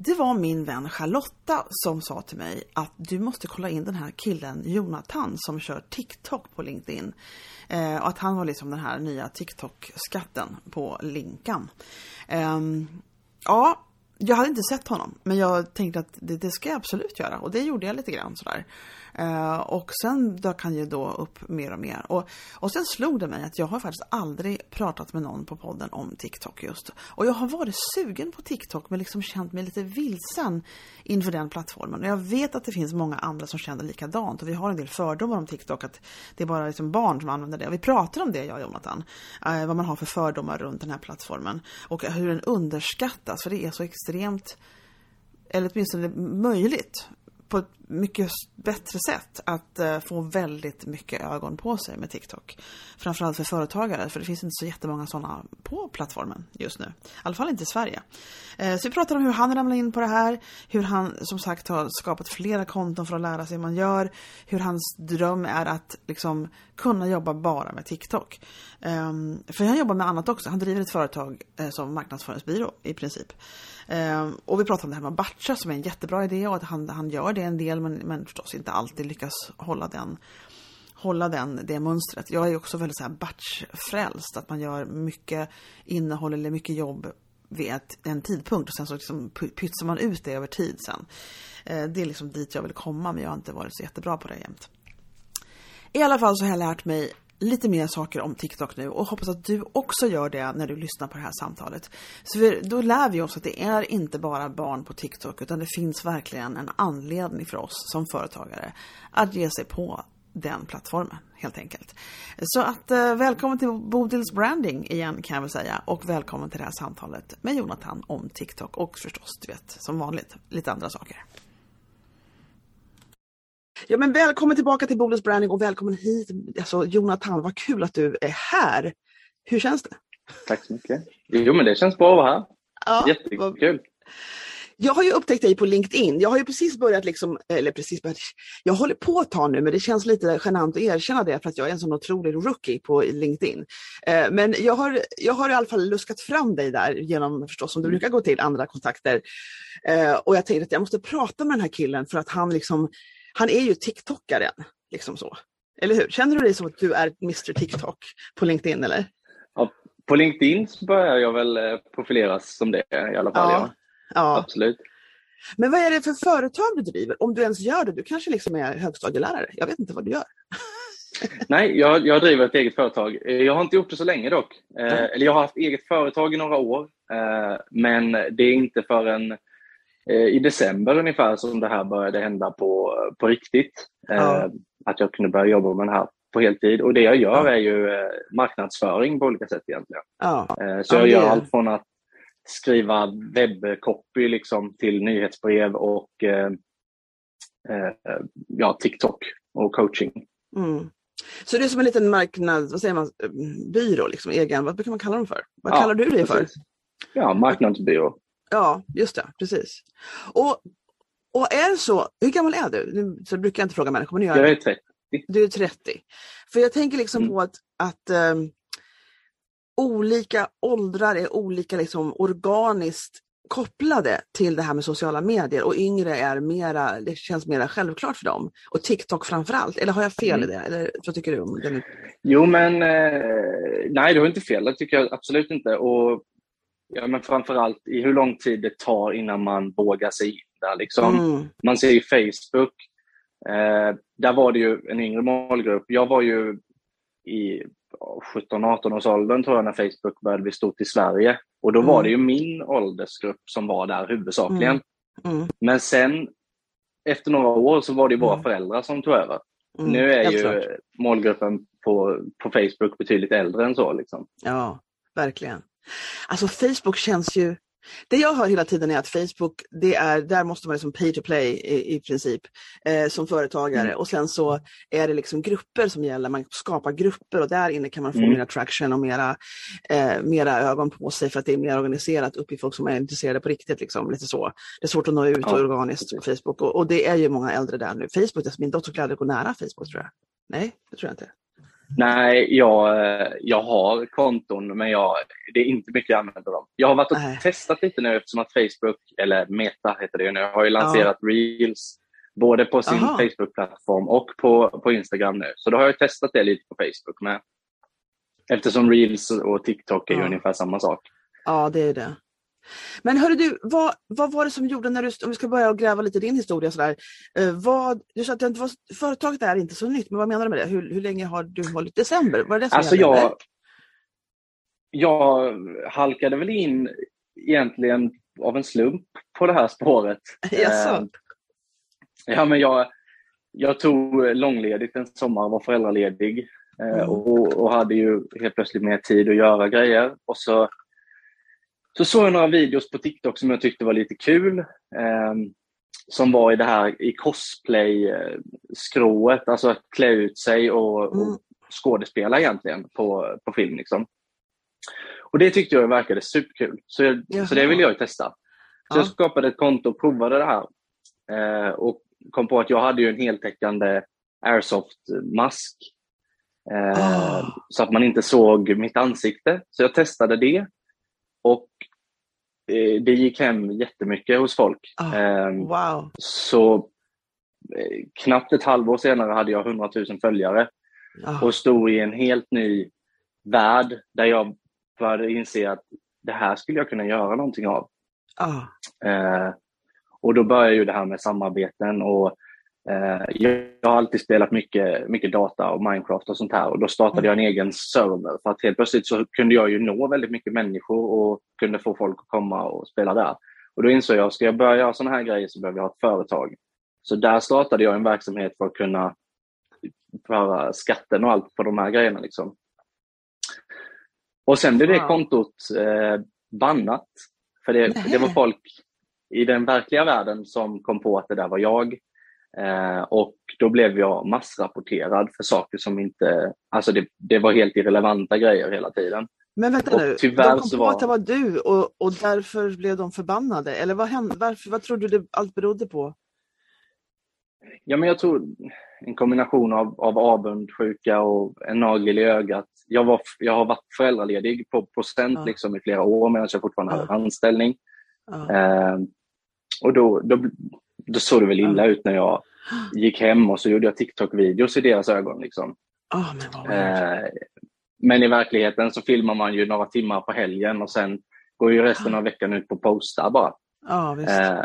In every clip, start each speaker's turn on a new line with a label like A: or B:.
A: Det var min vän Charlotta som sa till mig att du måste kolla in den här killen Jonathan som kör TikTok på LinkedIn. Eh, och att han var liksom den här nya TikTok-skatten på Linkan. Eh, ja, jag hade inte sett honom, men jag tänkte att det, det, ska jag absolut göra och det gjorde jag lite grann sådär. Eh, och sen dök han ju då upp mer och mer. Och, och sen slog det mig att jag har faktiskt aldrig pratat med någon på podden om TikTok just. Och jag har varit sugen på TikTok men liksom känt mig lite vilsen inför den plattformen. Och jag vet att det finns många andra som känner likadant och vi har en del fördomar om TikTok att det är bara liksom barn som använder det. Och vi pratar om det jag och Jonathan. Eh, vad man har för fördomar runt den här plattformen. Och hur den underskattas för det är så extremt eller åtminstone möjligt mycket bättre sätt att eh, få väldigt mycket ögon på sig med TikTok. Framförallt för företagare, för det finns inte så jättemånga sådana på plattformen just nu. I alla fall inte i Sverige. Eh, så vi pratar om hur han ramlade in på det här, hur han som sagt har skapat flera konton för att lära sig hur man gör, hur hans dröm är att liksom kunna jobba bara med TikTok. Ehm, för han jobbar med annat också, han driver ett företag eh, som marknadsföringsbyrå i princip. Um, och vi pratade om det här med att batcha som är en jättebra idé och att han, han gör det en del men, men förstås inte alltid lyckas hålla den hålla den, det mönstret. Jag är också väldigt så här batchfrälst, att man gör mycket innehåll eller mycket jobb vid ett, en tidpunkt och sen så liksom pytsar man ut det över tid sen. Ehm, det är liksom dit jag vill komma men jag har inte varit så jättebra på det jämt. I alla fall så har jag lärt mig lite mer saker om TikTok nu och hoppas att du också gör det när du lyssnar på det här samtalet. Så vi, då lär vi oss att det är inte bara barn på TikTok utan det finns verkligen en anledning för oss som företagare att ge sig på den plattformen helt enkelt. Så att eh, välkommen till Bodils branding igen kan jag väl säga och välkommen till det här samtalet med Jonathan om TikTok och förstås du vet som vanligt lite andra saker. Ja men välkommen tillbaka till Bodils branding och välkommen hit alltså Jonathan, vad kul att du är här. Hur känns det?
B: Tack så mycket. Jo men det känns bra att vara här. Ja, Jättekul.
A: Jag har ju upptäckt dig på LinkedIn. Jag har ju precis börjat, liksom, eller precis börjat, jag håller på ett tag nu men det känns lite genant att erkänna det för att jag är en sån otrolig rookie på LinkedIn. Eh, men jag har, jag har i alla fall luskat fram dig där genom förstås som det brukar gå till, andra kontakter. Eh, och jag tänkte att jag måste prata med den här killen för att han liksom, han är ju TikTokaren. Liksom så. Eller hur? Känner du dig som att du är Mr TikTok på LinkedIn eller?
B: Ja, på LinkedIn så börjar jag väl eh, profileras som det i alla fall. Ja. Ja. Absolut.
A: Men vad är det för företag du driver? Om du ens gör det? Du kanske liksom är högstadielärare? Jag vet inte vad du gör.
B: Nej, jag, jag driver ett eget företag. Jag har inte gjort det så länge dock. Eh, eller jag har haft eget företag i några år. Eh, men det är inte förrän eh, i december ungefär som det här började hända på, på riktigt. Mm. Att jag kunde börja jobba med det här på heltid. Och det jag gör är ju eh, marknadsföring på olika sätt egentligen. Så jag gör allt från att skriva webbcopy liksom till nyhetsbrev och eh, eh, ja, TikTok och coaching.
A: Mm. Så det är som en liten marknad, vad säger man, byrå, liksom, egen, vad brukar man kalla dem för? Vad ja, kallar du det för?
B: Ja, marknadsbyrå.
A: Ja, just det, precis. Och, och är det så, hur gammal är du? Nu så brukar jag inte fråga människor, men
B: jag, jag är 30.
A: Du är 30. För jag tänker liksom mm. på att, att um, olika åldrar är olika liksom organiskt kopplade till det här med sociala medier och yngre är mera, det känns mera självklart för dem. Och TikTok framförallt, eller har jag fel mm. i det? Eller vad tycker du om det?
B: Jo men, eh, nej du har inte fel, det tycker jag absolut inte. Och ja, men framförallt i hur lång tid det tar innan man vågar sig in där. Liksom. Mm. Man ser ju Facebook, eh, där var det ju en yngre målgrupp. Jag var ju i 17-18 års åldern tror jag när Facebook började bli stort i Sverige. Och då mm. var det ju min åldersgrupp som var där huvudsakligen. Mm. Mm. Men sen efter några år så var det våra mm. föräldrar som tog över. Mm. Nu är ju klart. målgruppen på, på Facebook betydligt äldre än så. Liksom.
A: Ja, verkligen. Alltså Facebook känns ju det jag hör hela tiden är att Facebook, det är, där måste man liksom pay to play i, i princip eh, som företagare mm. och sen så är det liksom grupper som gäller, man skapar grupper och där inne kan man få mm. mer traction och mera, eh, mera ögon på sig för att det är mer organiserat upp i folk som är intresserade på riktigt. Liksom, lite så. Det är svårt att nå ut ja. organiskt på Facebook och, och, det är ju många äldre där nu. Facebook, alltså min dotter skulle aldrig gå nära Facebook tror jag. Nej, det tror jag inte.
B: Nej, jag, jag har konton men jag, det är inte mycket jag använder dem. Jag har varit och Nej. testat lite nu eftersom att Facebook, eller Meta heter det ju nu, har ju lanserat ja. Reels både på sin Facebook-plattform och på, på Instagram nu. Så då har jag testat det lite på Facebook med. Eftersom Reels och TikTok är ja. ungefär samma sak.
A: Ja, det är det. Men hörru du, vad, vad var det som gjorde när du, om vi ska börja gräva lite i din historia sådär. Eh, vad, du sa att det var, företaget är inte så nytt, men vad menar du med det? Hur, hur länge har du hållit december? Var det det som
B: alltså jag, jag halkade väl in egentligen av en slump på det här spåret.
A: Jaså? Eh,
B: ja, men jag, jag tog långledigt en sommar, var föräldraledig eh, mm. och, och hade ju helt plötsligt mer tid att göra grejer. Och så så såg jag några videos på TikTok som jag tyckte var lite kul. Eh, som var i det här i cosplay-skrået, alltså att klä ut sig och, mm. och skådespela egentligen på, på film. Liksom. Och det tyckte jag verkade superkul, så, jag, så det ville jag testa. Så ja. jag skapade ett konto och provade det här. Eh, och kom på att jag hade ju en heltäckande airsoft-mask. Eh, oh. Så att man inte såg mitt ansikte. Så jag testade det. Och eh, det gick hem jättemycket hos folk.
A: Oh, wow.
B: Så eh, knappt ett halvår senare hade jag 100 000 följare oh. och stod i en helt ny värld där jag började inse att det här skulle jag kunna göra någonting av.
A: Oh.
B: Eh, och då började ju det här med samarbeten och Eh, jag har alltid spelat mycket, mycket data och Minecraft och sånt här och då startade jag en egen server för att helt plötsligt så kunde jag ju nå väldigt mycket människor och kunde få folk att komma och spela där. Och då insåg jag, ska jag börja göra sådana här grejer så behöver jag ha ett företag. Så där startade jag en verksamhet för att kunna föra skatten och allt på de här grejerna. Liksom. Och sen blev det kontot eh, bannat. För det, det var folk i den verkliga världen som kom på att det där var jag Eh, och då blev jag massrapporterad för saker som inte, alltså det, det var helt irrelevanta grejer hela tiden.
A: Men vänta och nu, tyvärr de kom på var... att det var du och, och därför blev de förbannade? Eller vad hände? Varför, vad tror du det allt berodde på?
B: Ja, men jag tror en kombination av, av avundsjuka och en nagel i ögat. Jag, var, jag har varit föräldraledig på procent ja. liksom, i flera år medan jag fortfarande ja. hade anställning. Ja. Eh, och då, då, då såg det väl illa ut när jag gick hem och så gjorde jag TikTok-videos i deras ögon. Liksom.
A: Oh, men,
B: eh, men, i verkligheten så filmar man ju några timmar på helgen och sen går ju resten av veckan ut på postar bara.
A: Oh, eh,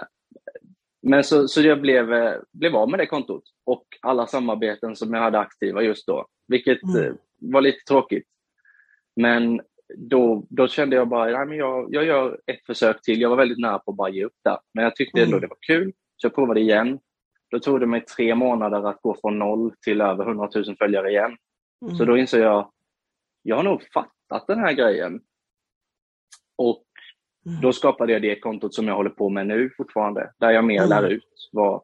B: men så, så jag blev, eh, blev av med det kontot och alla samarbeten som jag hade aktiva just då, vilket mm. Eh, var lite tråkigt. Men då, då kände jag bara, nej, men jag, jag gör ett försök till. Jag var väldigt nära på att bara ge upp där. Men jag tyckte ändå mm. det var kul. Så jag provade igen. Då tog det mig tre månader att gå från noll till över 100 000 följare igen. Mm. Så då insåg jag, jag har nog fattat den här grejen. Och mm. då skapade jag det kontot som jag håller på med nu fortfarande, där jag mer mm. lär ut vad,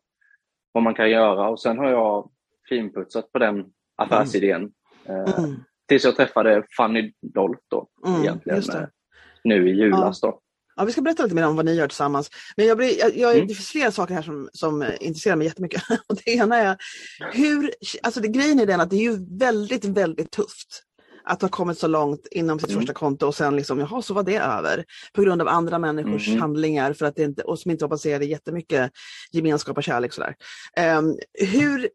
B: vad man kan göra. Och sen har jag finputsat på den affärsidén. Eh, mm. tills jag träffade Fanny Dolph då, mm, egentligen, eh, nu i julas. Då.
A: Ja, vi ska berätta lite mer om vad ni gör tillsammans. Men jag blir, jag, jag, mm. det finns flera saker här som, som intresserar mig jättemycket. Och det ena är, hur, alltså det, grejen är den att det är ju väldigt, väldigt tufft att ha kommit så långt inom sitt mm. första konto och sen liksom, jaha, så var det över. På grund av andra människors mm. handlingar för att det inte, och som inte var baserade jättemycket gemenskap och kärlek. Sådär. Um, hur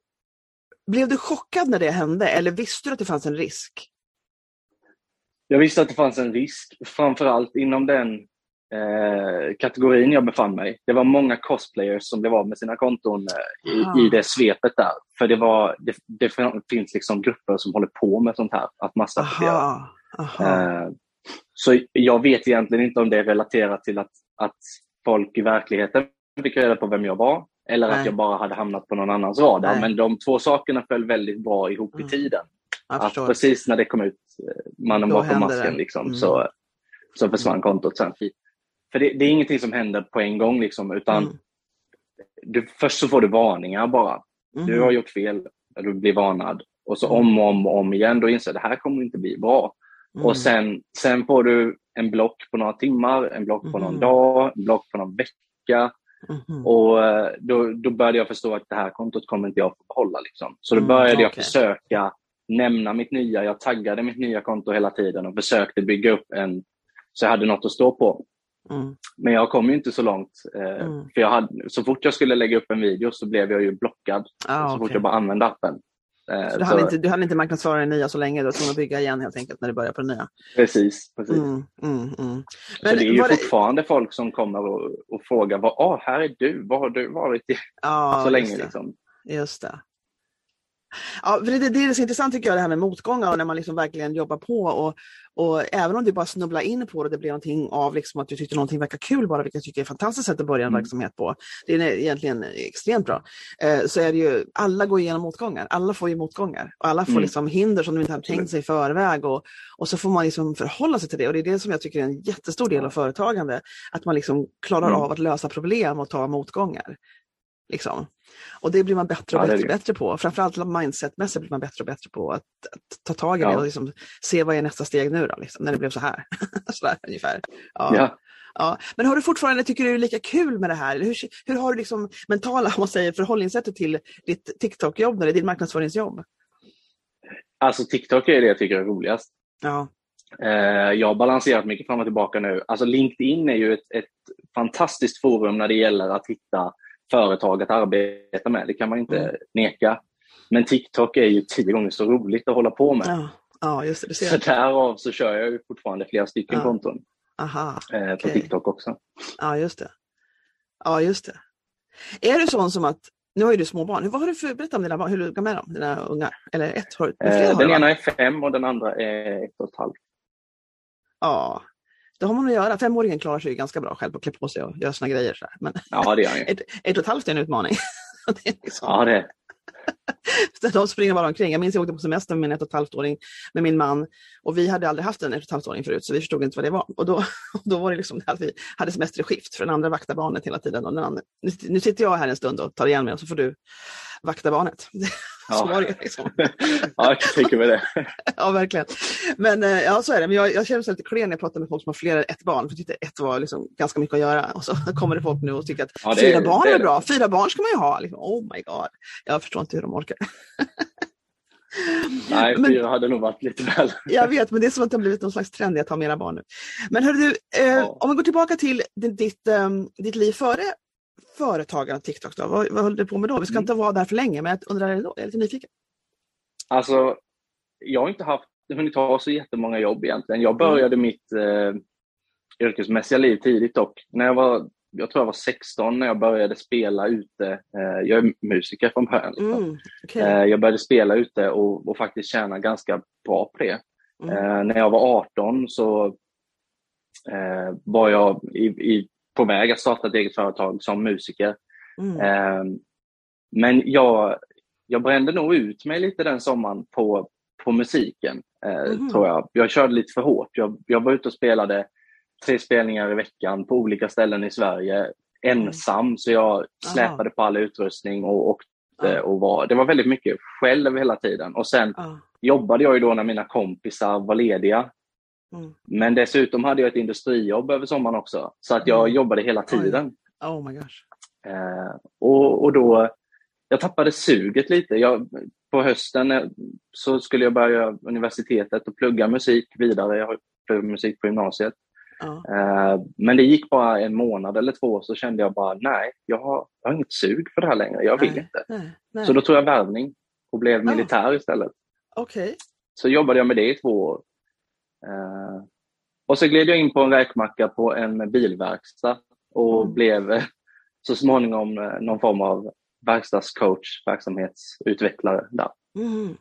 A: Blev du chockad när det hände eller visste du att det fanns en risk?
B: Jag visste att det fanns en risk, framförallt inom den eh, kategorin jag befann mig. Det var många cosplayers som blev av med sina konton eh, i, i, det svepet där. För det, var, det, det, finns liksom grupper som håller på med sånt här, att massrapportera. Eh, så jag vet egentligen inte om det är relaterat till att, att folk i verkligheten fick reda på vem jag var eller Nej. att jag bara hade hamnat på någon annans radar. Nej. Men de två sakerna föll väldigt bra ihop mm. i tiden. Att precis när det kom ut, eh, mannen bakom masken, liksom, mm. så, så försvann kontot sen. För det, det, är ingenting som händer på en gång, liksom, utan mm. du, först så får du varningar bara. Mm. Du har gjort fel, du blir varnad. Och så om och om och om igen, då inser du att det här kommer inte bli bra. Mm. Och sen, sen får du en block på några timmar, en block på någon mm. dag, en block på någon vecka. Mm. Och eh, då, då började jag förstå att det här kontot kommer inte jag få behålla. Liksom. Så då mm, började mm, okay. jag försöka nämna mitt nya, jag taggade mitt nya konto hela tiden och försökte bygga upp en, så jag hade något att stå på. Mm. Men jag kom ju inte så långt. Eh, mm. för jag hade, så fort jag skulle lägga upp en video så blev jag ju blockad. Ah, så okay. fort jag bara använde appen.
A: Eh, så du, hann inte, du hann inte marknadsföra det nya så länge, du var tvungen att bygga igen helt enkelt när du började på det nya?
B: Precis. precis. Mm, mm, mm. Men, så det är ju fortfarande det... folk som kommer och, och frågar, vad, ah, här är du, var har du varit i ah, så länge? Liksom.
A: Just det. Ja, det, det är så intressant tycker jag det här med motgångar och när man liksom verkligen jobbar på och, och även om du bara snubblar in på det, det blir någonting av liksom att du tyckte någonting verkar kul bara, vilket jag tycker är ett fantastiskt sätt att börja en mm. verksamhet på. Det är egentligen extremt bra. Eh, så är det ju, alla går igenom motgångar, alla får ju motgångar och alla får mm. liksom hinder som de inte hade tänkt sig i förväg och, och så får man liksom förhålla sig till det och det är det som jag tycker är en jättestor del av företagande, att man liksom klarar mm. av att lösa problem och ta motgångar. Liksom. Och det blir man bättre och ja, bättre, bättre på. Framförallt mindsetmässigt blir man bättre och bättre på att, att ta tag i ja. det och liksom se vad är nästa steg nu då, liksom, när det blev så här. Sådär, ungefär. Ja. ja. Ja. Men har du fortfarande, tycker du det är lika kul med det här? Hur, hur har du liksom mentala man säger, förhållningssättet till ditt TikTok-jobb, eller ditt marknadsföringsjobb?
B: Alltså TikTok är det jag tycker är roligast. Ja. Eh, jag har balanserat mycket fram och tillbaka nu. Alltså LinkedIn är ju ett, ett fantastiskt forum när det gäller att hitta företag att arbeta med. Det kan man inte mm. neka. Men TikTok är ju tio gånger så roligt att hålla på med.
A: Ja, ja just det. det
B: så därav så kör jag ju fortfarande flera stycken ja. konton.
A: Aha,
B: eh, på okay. TikTok också.
A: Ja, just det. Ja, just det. Är du sån som att, nu har ju du små barn, vad har du för, berätta om dina barn, hur gamla är de, dina ungar? Eller ett? Har,
B: eh, den ena är fem och den andra är ett och ett halvt.
A: Ja, det har man att göra. Femåringen klarar sig ganska bra själv och klä på sig och göra sina grejer. Så Men
B: ja, det gör
A: ett, ett och ett halvt är en utmaning.
B: det är liksom... Ja, det
A: De springer bara omkring. Jag minns jag åkte på semester med min ett och ett halvt-åring med min man och vi hade aldrig haft en ett och ett halvt-åring förut så vi förstod inte vad det var. Och då, och då var det liksom att vi hade semester i skift för den andra vaktar barnet hela tiden. Och den andra, nu sitter jag här en stund och tar igen mig och så får du vakta barnet.
B: Ja. så var det liksom. ja, jag kan tänka mig det.
A: ja, verkligen. Men eh, ja, så är det. Men jag, jag känner mig lite klen när jag pratar med folk som har fler än ett barn. För jag tyckte ett var liksom ganska mycket att göra. Och så kommer det folk nu och tycker att ja, fyra barn är, är bra. Fyra barn ska man ju ha. Liksom, oh my god. Jag förstår inte hur de orkar.
B: Nej, men, fyra hade nog varit lite väl.
A: jag vet, men det är som att det har blivit någon slags trend att ha mera barn nu. Men hörru du, eh, ja. om vi går tillbaka till ditt, um, ditt liv före företagande TikTok då? Vad, vad höll du på med då? Vi ska mm. inte vara där för länge, men jag undrar ändå, jag är lite nyfiken.
B: Alltså, jag har inte haft, hunnit ha så jättemånga jobb egentligen. Jag började mm. mitt eh, yrkesmässiga liv tidigt dock. När jag var, jag tror jag var 16 när jag började spela ute. Eh, jag är musiker från början. Mm, okay. eh, jag började spela ute och, och, faktiskt tjäna ganska bra på det. Mm. Eh, när jag var 18 så var jag i, i på väg att starta ett eget företag som musiker. Mm. Eh, men jag, jag brände nog ut mig lite den sommaren på, på musiken, eh, mm. tror jag. Jag körde lite för hårt. Jag, jag var ute och spelade tre spelningar i veckan på olika ställen i Sverige ensam, mm. så jag släpade Aha. på all utrustning och åkte och var, det var väldigt mycket själv hela tiden. Och sen jobbade jag ju då när mina kompisar var lediga. Mm. Men dessutom hade jag ett industrijobb över sommaren också, så att jag mm. jobbade hela tiden.
A: Oh my gosh.
B: Eh, och, och då, jag tappade suget lite. Jag, på hösten eh, så skulle jag börja universitetet och plugga musik vidare. Jag har musik på gymnasiet. Ja. Eh, men det gick bara en månad eller två så kände jag bara nej, jag har, jag har inget sug för det här längre. Jag vill nej, inte. Nej, nej. Så då tog jag värvning och blev militär oh. istället.
A: Okay.
B: Så jobbade jag med det i två år. Eh, och så gled jag in på en räkmacka på en bilverkstad och mm. blev eh, så småningom eh, någon form av verkstadscoach, verksamhetsutvecklare där.
A: Mm.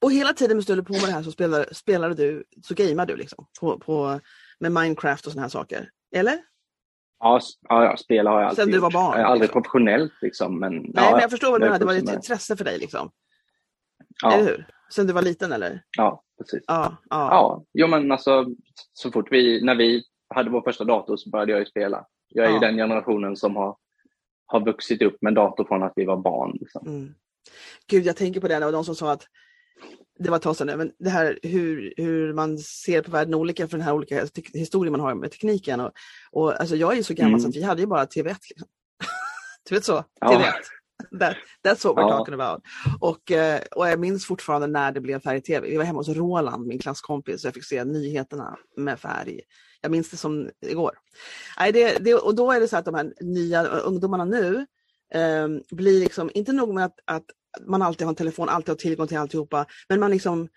A: Och hela tiden du höll på med det här så spelade, spelade du, så gameade du liksom på, på, med Minecraft och sådana här saker? Eller?
B: Ja, ja, spela har jag alltid
A: Sen du var barn?
B: Jag aldrig liksom. professionellt liksom. Men, Nej,
A: ja, men jag förstår vad du menar, det var ett intresse för dig liksom. Ja. Eller hur? Sen du var liten eller?
B: Ja, precis.
A: Ja, ja.
B: ja. Jo men alltså så fort vi, när vi hade vår första dator så började jag ju spela. Jag är ja. ju den generationen som har, har vuxit upp med dator från att vi var barn. Liksom. Mm.
A: Gud, jag tänker på det, det var de som sa att det var ett tag sedan nu, men det här hur, hur man ser på världen olika för den här olika historien man har med tekniken. Och, och alltså jag är ju så gammal mm. så att vi hade ju bara TV1. Liksom. du vet så, TV1. That, that's what we're ja. talking about. Och, eh, och jag minns fortfarande när det blev färg-tv. Vi var hemma hos Roland, min klasskompis, och jag fick se nyheterna med färg. Jag minns det som igår. Nej, det, det, och då är det så att de här nya ungdomarna nu eh, blir liksom, inte nog med att, att man alltid har en telefon, alltid har tillgång till alltihopa, men man liksom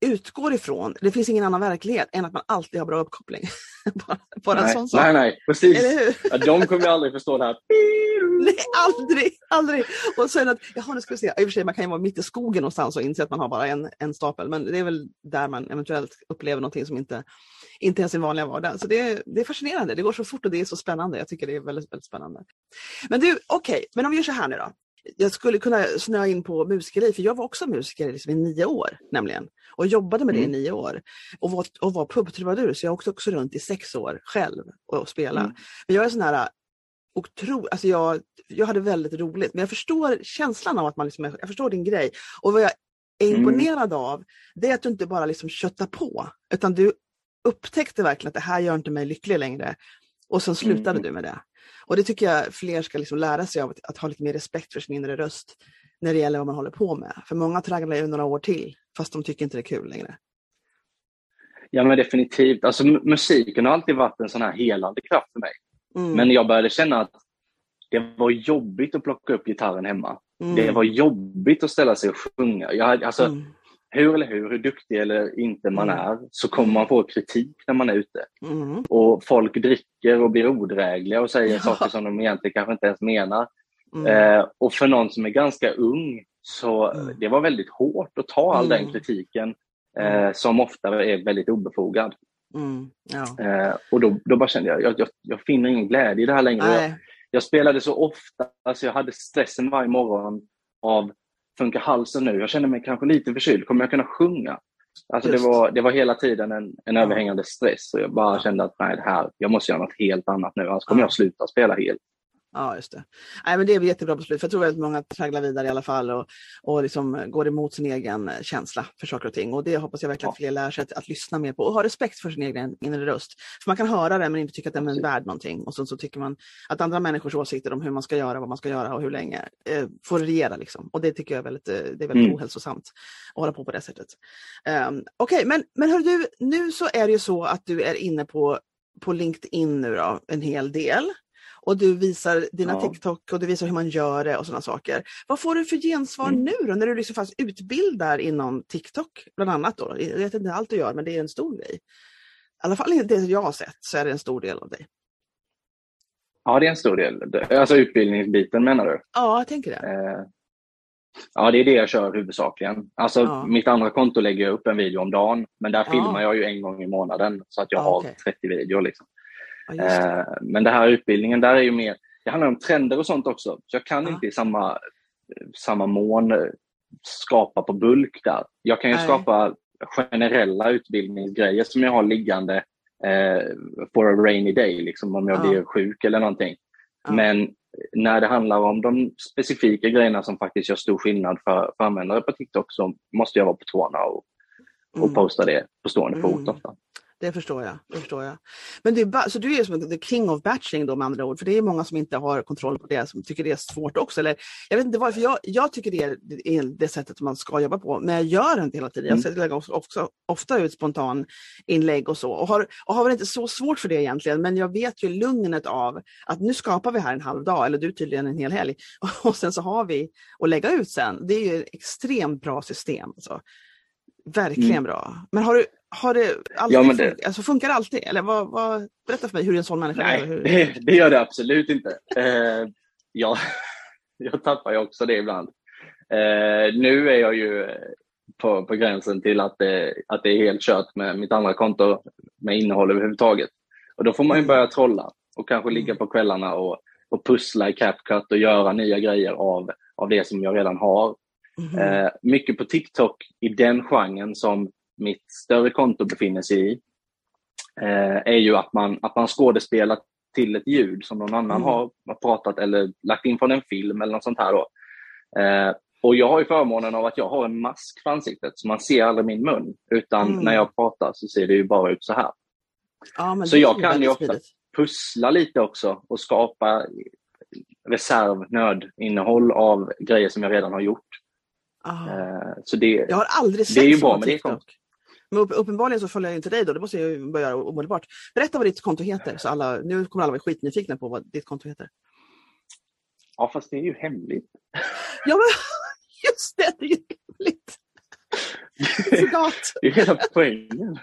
A: utgår ifrån, det finns ingen annan verklighet än att man alltid har bra uppkoppling.
B: bara, bara nej, en sån sak. Nej, nej, precis. Ja, de kommer ju aldrig förstå det här.
A: Nej, aldrig, aldrig. Och sen att, jaha nu ska vi se, i och för sig man kan ju vara mitt i skogen någonstans och inse att man har bara en, en stapel, men det är väl där man eventuellt upplever någonting som inte, inte är sin vanliga vardag. Så det är, det är fascinerande, det går så fort och det är så spännande. Jag tycker det är väldigt, väldigt spännande. Men du, okej, okay, men om vi gör så här nu då jag skulle kunna snöa in på musikeri, för jag var också musiker liksom i nio år nämligen. Och jobbade med det mm. i nio år. Och var, och var pubtrubadur, så jag åkte också runt i sex år själv och, och spela. Mm. Men jag är sån här otro, alltså jag, jag hade väldigt roligt, men jag förstår känslan av att man liksom, jag förstår din grej. Och vad jag är mm. imponerad mm. av, det är att du inte bara liksom köttar på, utan du upptäckte verkligen att det här gör inte mig lycklig längre. Och sen slutade mm. du med det. Och det tycker jag fler ska liksom lära sig av, att, att, ha lite mer respekt för sin inre röst när det gäller vad man håller på med. För många tragglar ju några år till, fast de tycker inte det är kul längre.
B: Ja men definitivt. Alltså, musiken har alltid varit en sån här helande kraft för mig. Mm. Men jag började känna att det var jobbigt att plocka upp gitarren hemma. Mm. Det var jobbigt att ställa sig och sjunga. Jag, alltså, mm hur eller hur, hur duktig eller inte man mm. är, så kommer man få kritik när man är ute. Mm. Och folk dricker och blir odrägliga och säger ja. saker som de egentligen kanske inte ens menar. Mm. Eh, och för någon som är ganska ung, så mm. det var väldigt hårt att ta all den mm. kritiken, eh, mm. som ofta är väldigt obefogad. Ja. Eh, och då, då bara kände jag, jag, jag, jag finner ingen glädje i det här längre. Jag, jag, spelade så ofta, alltså jag hade stressen varje morgon av funkar halsen nu? Jag känner mig kanske lite förkyld, kommer jag kunna sjunga? Alltså det var, det var hela tiden en, en ja. överhängande stress och jag bara kände att nej, det här, jag måste göra något helt annat nu, annars kommer ja. jag sluta spela helt.
A: Ja, just det. Nej, men det är ett jättebra beslut. För jag tror att många tragglar vidare i alla fall och, och liksom går emot sin egen känsla för saker och ting. Och det hoppas jag verkligen att fler lär sig att, att, lyssna mer på och ha respekt för sin egen inre röst. För man kan höra det men inte tycka att den är värd någonting. Och så, så tycker man att andra människors åsikter om hur man ska göra, vad man ska göra och hur länge eh, får regera. Liksom. Och det tycker jag är väldigt, eh, det är väldigt mm. ohälsosamt att hålla på på det sättet. Um, Okej, okay, men, men hör du, nu så är det ju så att du är inne på, på LinkedIn nu då, en hel del och du visar dina ja. TikTok och du visar hur man gör det och sådana saker. Vad får du för gensvar mm. nu då när du liksom fast utbildar inom TikTok bland annat? Då? Jag vet inte allt du gör men det är en stor grej. I alla fall det jag har sett så är det en stor del av dig.
B: Ja, det är en stor del. Alltså utbildningsbiten menar du?
A: Ja, jag tänker det.
B: Eh, ja, det är det jag kör huvudsakligen. Alltså, ja. Mitt andra konto lägger jag upp en video om dagen, men där ja. filmar jag ju en gång i månaden så att jag ja, har okay. 30 videor. Liksom. Ja, eh, men det här utbildningen, där är ju mer, det handlar om trender och sånt också. Så jag kan ja. inte i samma, samma mån eh, skapa på bulk där. Jag kan ju Nej. skapa generella utbildningsgrejer som jag har liggande eh, for a rainy day, liksom om jag ja. blir sjuk eller någonting. Ja. Men när det handlar om de specifika grejerna som faktiskt gör stor skillnad för, för användare på TikTok så måste jag vara på tårna och, och mm. posta det på stående fot mm. ofta.
A: Det förstår jag. Det förstår jag. Men du, så du är som the king of batching då med andra ord, för det är många som inte har kontroll på det, som tycker det är svårt också. Eller, jag vet inte varför, jag, jag tycker det är, det är det sättet man ska jobba på, men jag gör det inte hela tiden. Mm. Jag lägger också, också, ofta ut spontan inlägg och så och har, och har väl inte så svårt för det egentligen, men jag vet ju lugnet av att nu skapar vi här en halv dag, eller du tydligen en hel helg, och sen så har vi att lägga ut sen. Det är ju ett extremt bra system. Alltså. Verkligen mm. bra. Men har du, har det alltid ja, det... Funkar, alltså funkar det alltid? Eller vad, vad, berätta för mig hur en sån människa
B: Nej,
A: är. Hur...
B: Det, gör det absolut inte. Uh, ja, jag tappar ju också det ibland. Uh, nu är jag ju på, på gränsen till att det, att det är helt kört med mitt andra konto med innehåll överhuvudtaget. Och då får man ju mm. börja trolla och kanske ligga mm. på kvällarna och, och pussla i CapCut och göra nya grejer av, av det som jag redan har. Mm. Uh, mycket på TikTok i den genren som mitt större konto befinner sig i eh, är ju att man, att man skådespelar till ett ljud som någon annan mm. har pratat eller lagt in från en film eller något sånt här. Då. Eh, och jag har ju förmånen av att jag har en mask för ansiktet så man ser aldrig min mun utan mm. när jag pratar så ser det ju bara ut så här.
A: Ja,
B: så jag kan ju ofta pussla lite också och skapa reserv, nödinnehåll av grejer som jag redan har gjort.
A: Ah.
B: Så det,
A: jag har aldrig sett
B: det är ju bra med det.
A: Men upp, uppenbarligen så följer jag inte dig då, det måste jag ju börja göra omedelbart. Berätta vad ditt konto heter, så alla, nu kommer alla vara skitnyfikna på vad ditt konto heter.
B: Ja, fast det är ju hemligt.
A: Ja, men just det, det är ju hemligt.
B: det är hela poängen.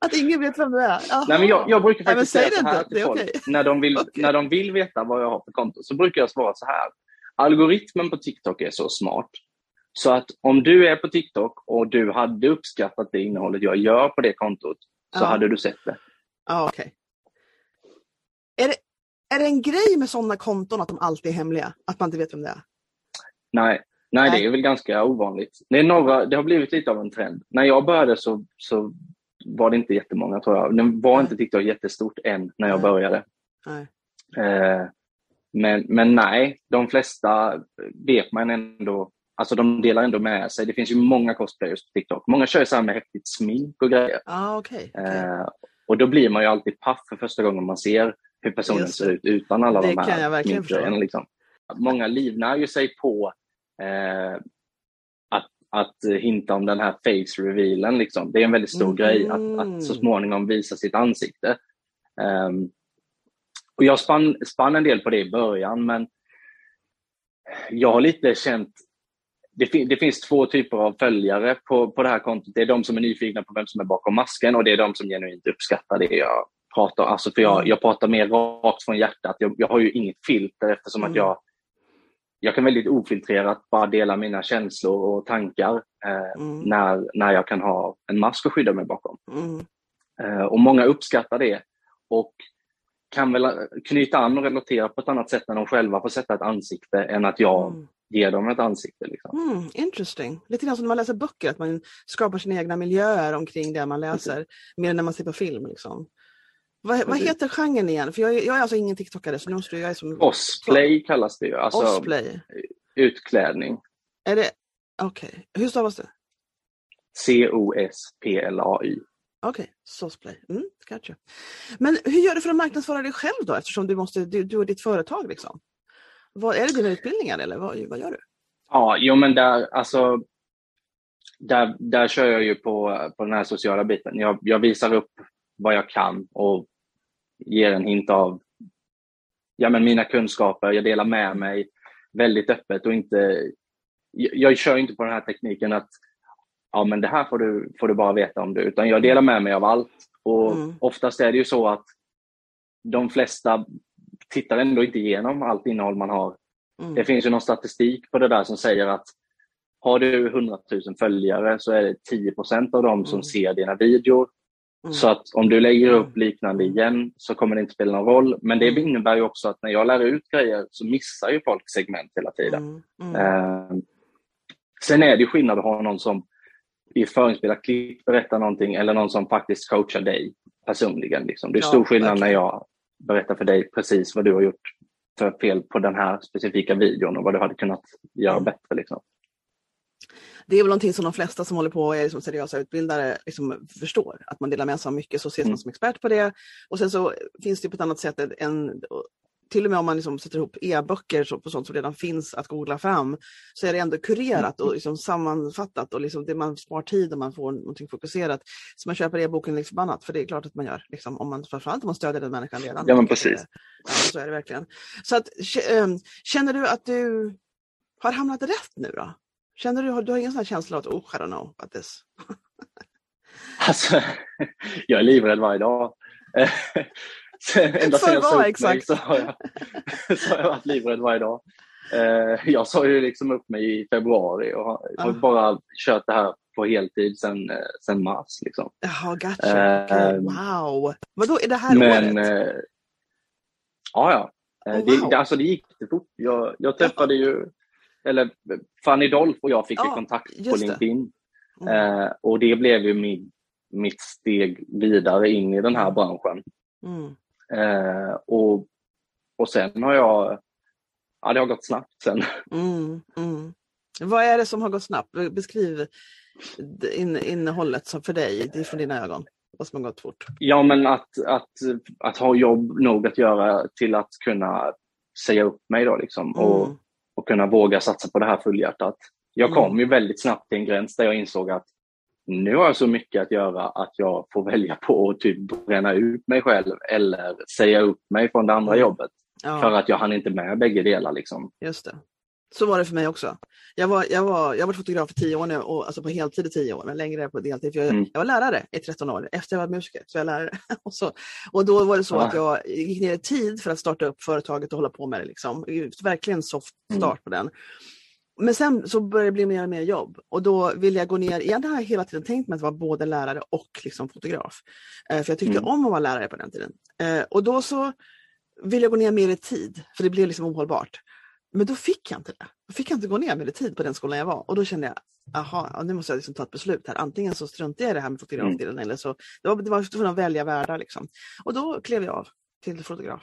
A: Att ingen vet vem du är? Aha.
B: Nej, men jag, jag brukar faktiskt
A: Nej,
B: säga så här
A: inte.
B: till folk.
A: Okay.
B: När, de vill,
A: okay.
B: när de vill veta vad jag har för konto så brukar jag svara så här. Algoritmen på TikTok är så smart så att om du är på TikTok och du hade uppskattat det innehållet jag gör på det kontot så
A: ja.
B: hade du sett det.
A: Ja, okej. Okay. Är, det, är det en grej med sådana konton att de alltid är hemliga? Att man inte vet vem det är?
B: Nej, nej, det är väl ganska ovanligt. Det, är några, det har blivit lite av en trend. När jag började så, så var det inte jättemånga tror jag. Den var nej. inte TikTok jättestort än när jag
A: nej.
B: började.
A: Nej.
B: Eh, men, men nej, de flesta vet man ändå Alltså de delar ändå med sig. Det finns ju många cosplayers på TikTok. Många kör så här med häftigt smink och grejer.
A: Ah, okay, okay.
B: Eh, och då blir man ju alltid paff för första gången man ser hur personen ser ut utan alla
A: det
B: de här sminkgrejerna. Liksom. Många livnär ju sig på eh, att, att hinta om den här face revealen. Liksom. Det är en väldigt stor
A: mm.
B: grej att, att så småningom visa sitt ansikte. Um, och jag spann, spann en del på det i början men jag har lite känt det, fin det, finns två typer av följare på, på det här kontot. Det är de som är nyfikna på vem som är bakom masken och det är de som genuint uppskattar det jag pratar alltså för jag, jag pratar mer rakt från hjärtat. Jag, jag har ju inget filter eftersom mm. att jag, jag kan väldigt ofiltrerat bara dela mina känslor och tankar eh, mm. när, när jag kan ha en mask att skydda mig bakom.
A: Mm.
B: Eh, och många uppskattar det och kan väl knyta an och relatera på ett annat sätt när de själva får sätta ett ansikte än att jag
A: Mm.
B: ger dem ett ansikte. Liksom.
A: Mm, interesting. Lite grann som när man läser böcker, att man skapar sina egna miljöer omkring det man läser, mer än när man ser på film. Liksom. Vad, vad heter genren igen? För jag, är- jag är alltså ingen TikTokare så nu måste jag är som...
B: Cosplay kallas det ju, alltså
A: Cosplay.
B: utklädning.
A: Är det... Okej, hur stavas det?
B: C-O-S-P-L-A-Y.
A: Okej, Sosplay. Mm, gotcha. Men hur gör du för att marknadsföra dig själv då eftersom du, måste, du, du och ditt företag liksom? Vad, är det dina utbildningar eller vad, vad gör du?
B: Ja, jo men där, alltså, där, där kör jag ju på, på den här sociala biten. Jag, jag visar upp vad jag kan och ger en hint av ja, men mina kunskaper. Jag delar med mig väldigt öppet och inte... Jag, jag kör inte på den här tekniken att ja, men det här får du, får du bara veta om du, utan jag delar med mig av allt. Och
A: Mm.
B: oftast är det ju så att de flesta tittar ändå inte igenom allt innehåll man har
A: Mm.
B: det finns ju någon statistik på det där som säger att har du 100 000 följare så är det 10% av dem som
A: Mm.
B: ser dina videor.
A: Mm.
B: Så att om du lägger upp liknande igen så kommer det inte spela någon roll. Men det
A: Mm.
B: innebär ju också att när jag lär ut grejer så missar ju folk segment hela tiden.
A: Mm. Mm.
B: Eh, sen är det skillnad att ha någon som i förinspelat klipp berättar någonting eller någon som faktiskt coachar dig personligen. Liksom. Det är
A: Ja,
B: stor skillnad
A: verkligen.
B: när jag berättar för dig precis vad du har gjort för fel på den här specifika videon och vad du hade kunnat göra
A: Mm.
B: bättre. Liksom.
A: Det är väl någonting som de flesta som håller på och är liksom seriösa utbildare liksom förstår. Att man delar med sig av mycket så ses
B: Mm.
A: man som expert på det. Och sen så finns det på ett annat sätt en till och med om man liksom sätter ihop e-böcker så- på sånt som redan finns att googla fram så är det ändå kurerat och liksom sammanfattat och liksom det man spar tid och man får någonting fokuserat. Så man köper e-boken liksom förbannat för det är klart att man gör. Liksom, om man, framförallt om man stödjer den människan redan.
B: Ja, men precis.
A: Ja, så är det verkligen. Så att, ehm, känner du att du har hamnat rätt nu då? Känner du, du har ingen sån känsla av att oh, I don't know about this?
B: Alltså, jag är livrädd varje dag. Eh, Ända sedan jag sa upp mig så har, jag, så har jag varit livrädd varje dag. Eh, Jag sa ju liksom upp mig i februari och har,
A: Ah.
B: bara kört det här på heltid sedan eh, sen mars. Liksom.
A: Jaha, gotcha. Okej,
B: Ehm,
A: wow. Vadå, är det här
B: Men
A: året?
B: eh, ja, ja. Eh,
A: Oh,
B: det,
A: wow.
B: det, alltså, det gick fort. Jag, jag träffade ju, eller Fanny Dolph och jag fick ju kontakt på. LinkedIn.
A: Mm.
B: Eh, och det blev ju min, mitt steg vidare in i den här branschen.
A: Mm.
B: Eh, och, och sen har jag, ja det har gått snabbt sen.
A: Mm. Mm. Vad är det som har gått snabbt? Beskriv in, innehållet som för dig, det är från dina ögon. Vad som har gått fort.
B: Ja men att, att, att ha jobb nog att göra till att kunna säga upp mig då liksom och,
A: Mm.
B: och kunna våga satsa på det här fullhjärtat. Jag kom
A: Mm.
B: ju väldigt snabbt till en gräns där jag insåg att nu har jag så mycket att göra att jag får välja på att typ bränna ut mig själv eller säga upp mig från det andra
A: Mm.
B: jobbet.
A: Ja.
B: För att jag hann inte med bägge delar. Liksom.
A: Just det. Så var det för mig också. Jag var, jag var, jag var fotograf i tio år nu, och, alltså på heltid i tio år, men längre på deltid. För jag,
B: Mm.
A: jag var lärare i 13 år. Efter jag var musiker så jag lärare. och, så, och då var det så
B: Ah.
A: att jag gick ner i tid för att starta upp företaget och hålla på med det. Liksom. Verkligen soft
B: Mm.
A: start på den. Men sen så började det bli mer och mer jobb och då ville jag gå ner, jag hela tiden tänkt mig att vara både lärare och liksom fotograf. Eh, för jag tyckte
B: Mm.
A: om att vara lärare på den tiden. Eh, och då så ville jag gå ner mer i tid, för det blev liksom ohållbart. Men då fick jag inte det. Då fick jag inte gå ner mer i tid på den skolan jag var. Och då kände jag, aha, nu måste jag liksom ta ett beslut här. Antingen så struntar jag i det här med fotografdelen eller så, det var, det var att välja världar liksom. Och då klev jag av till fotograf.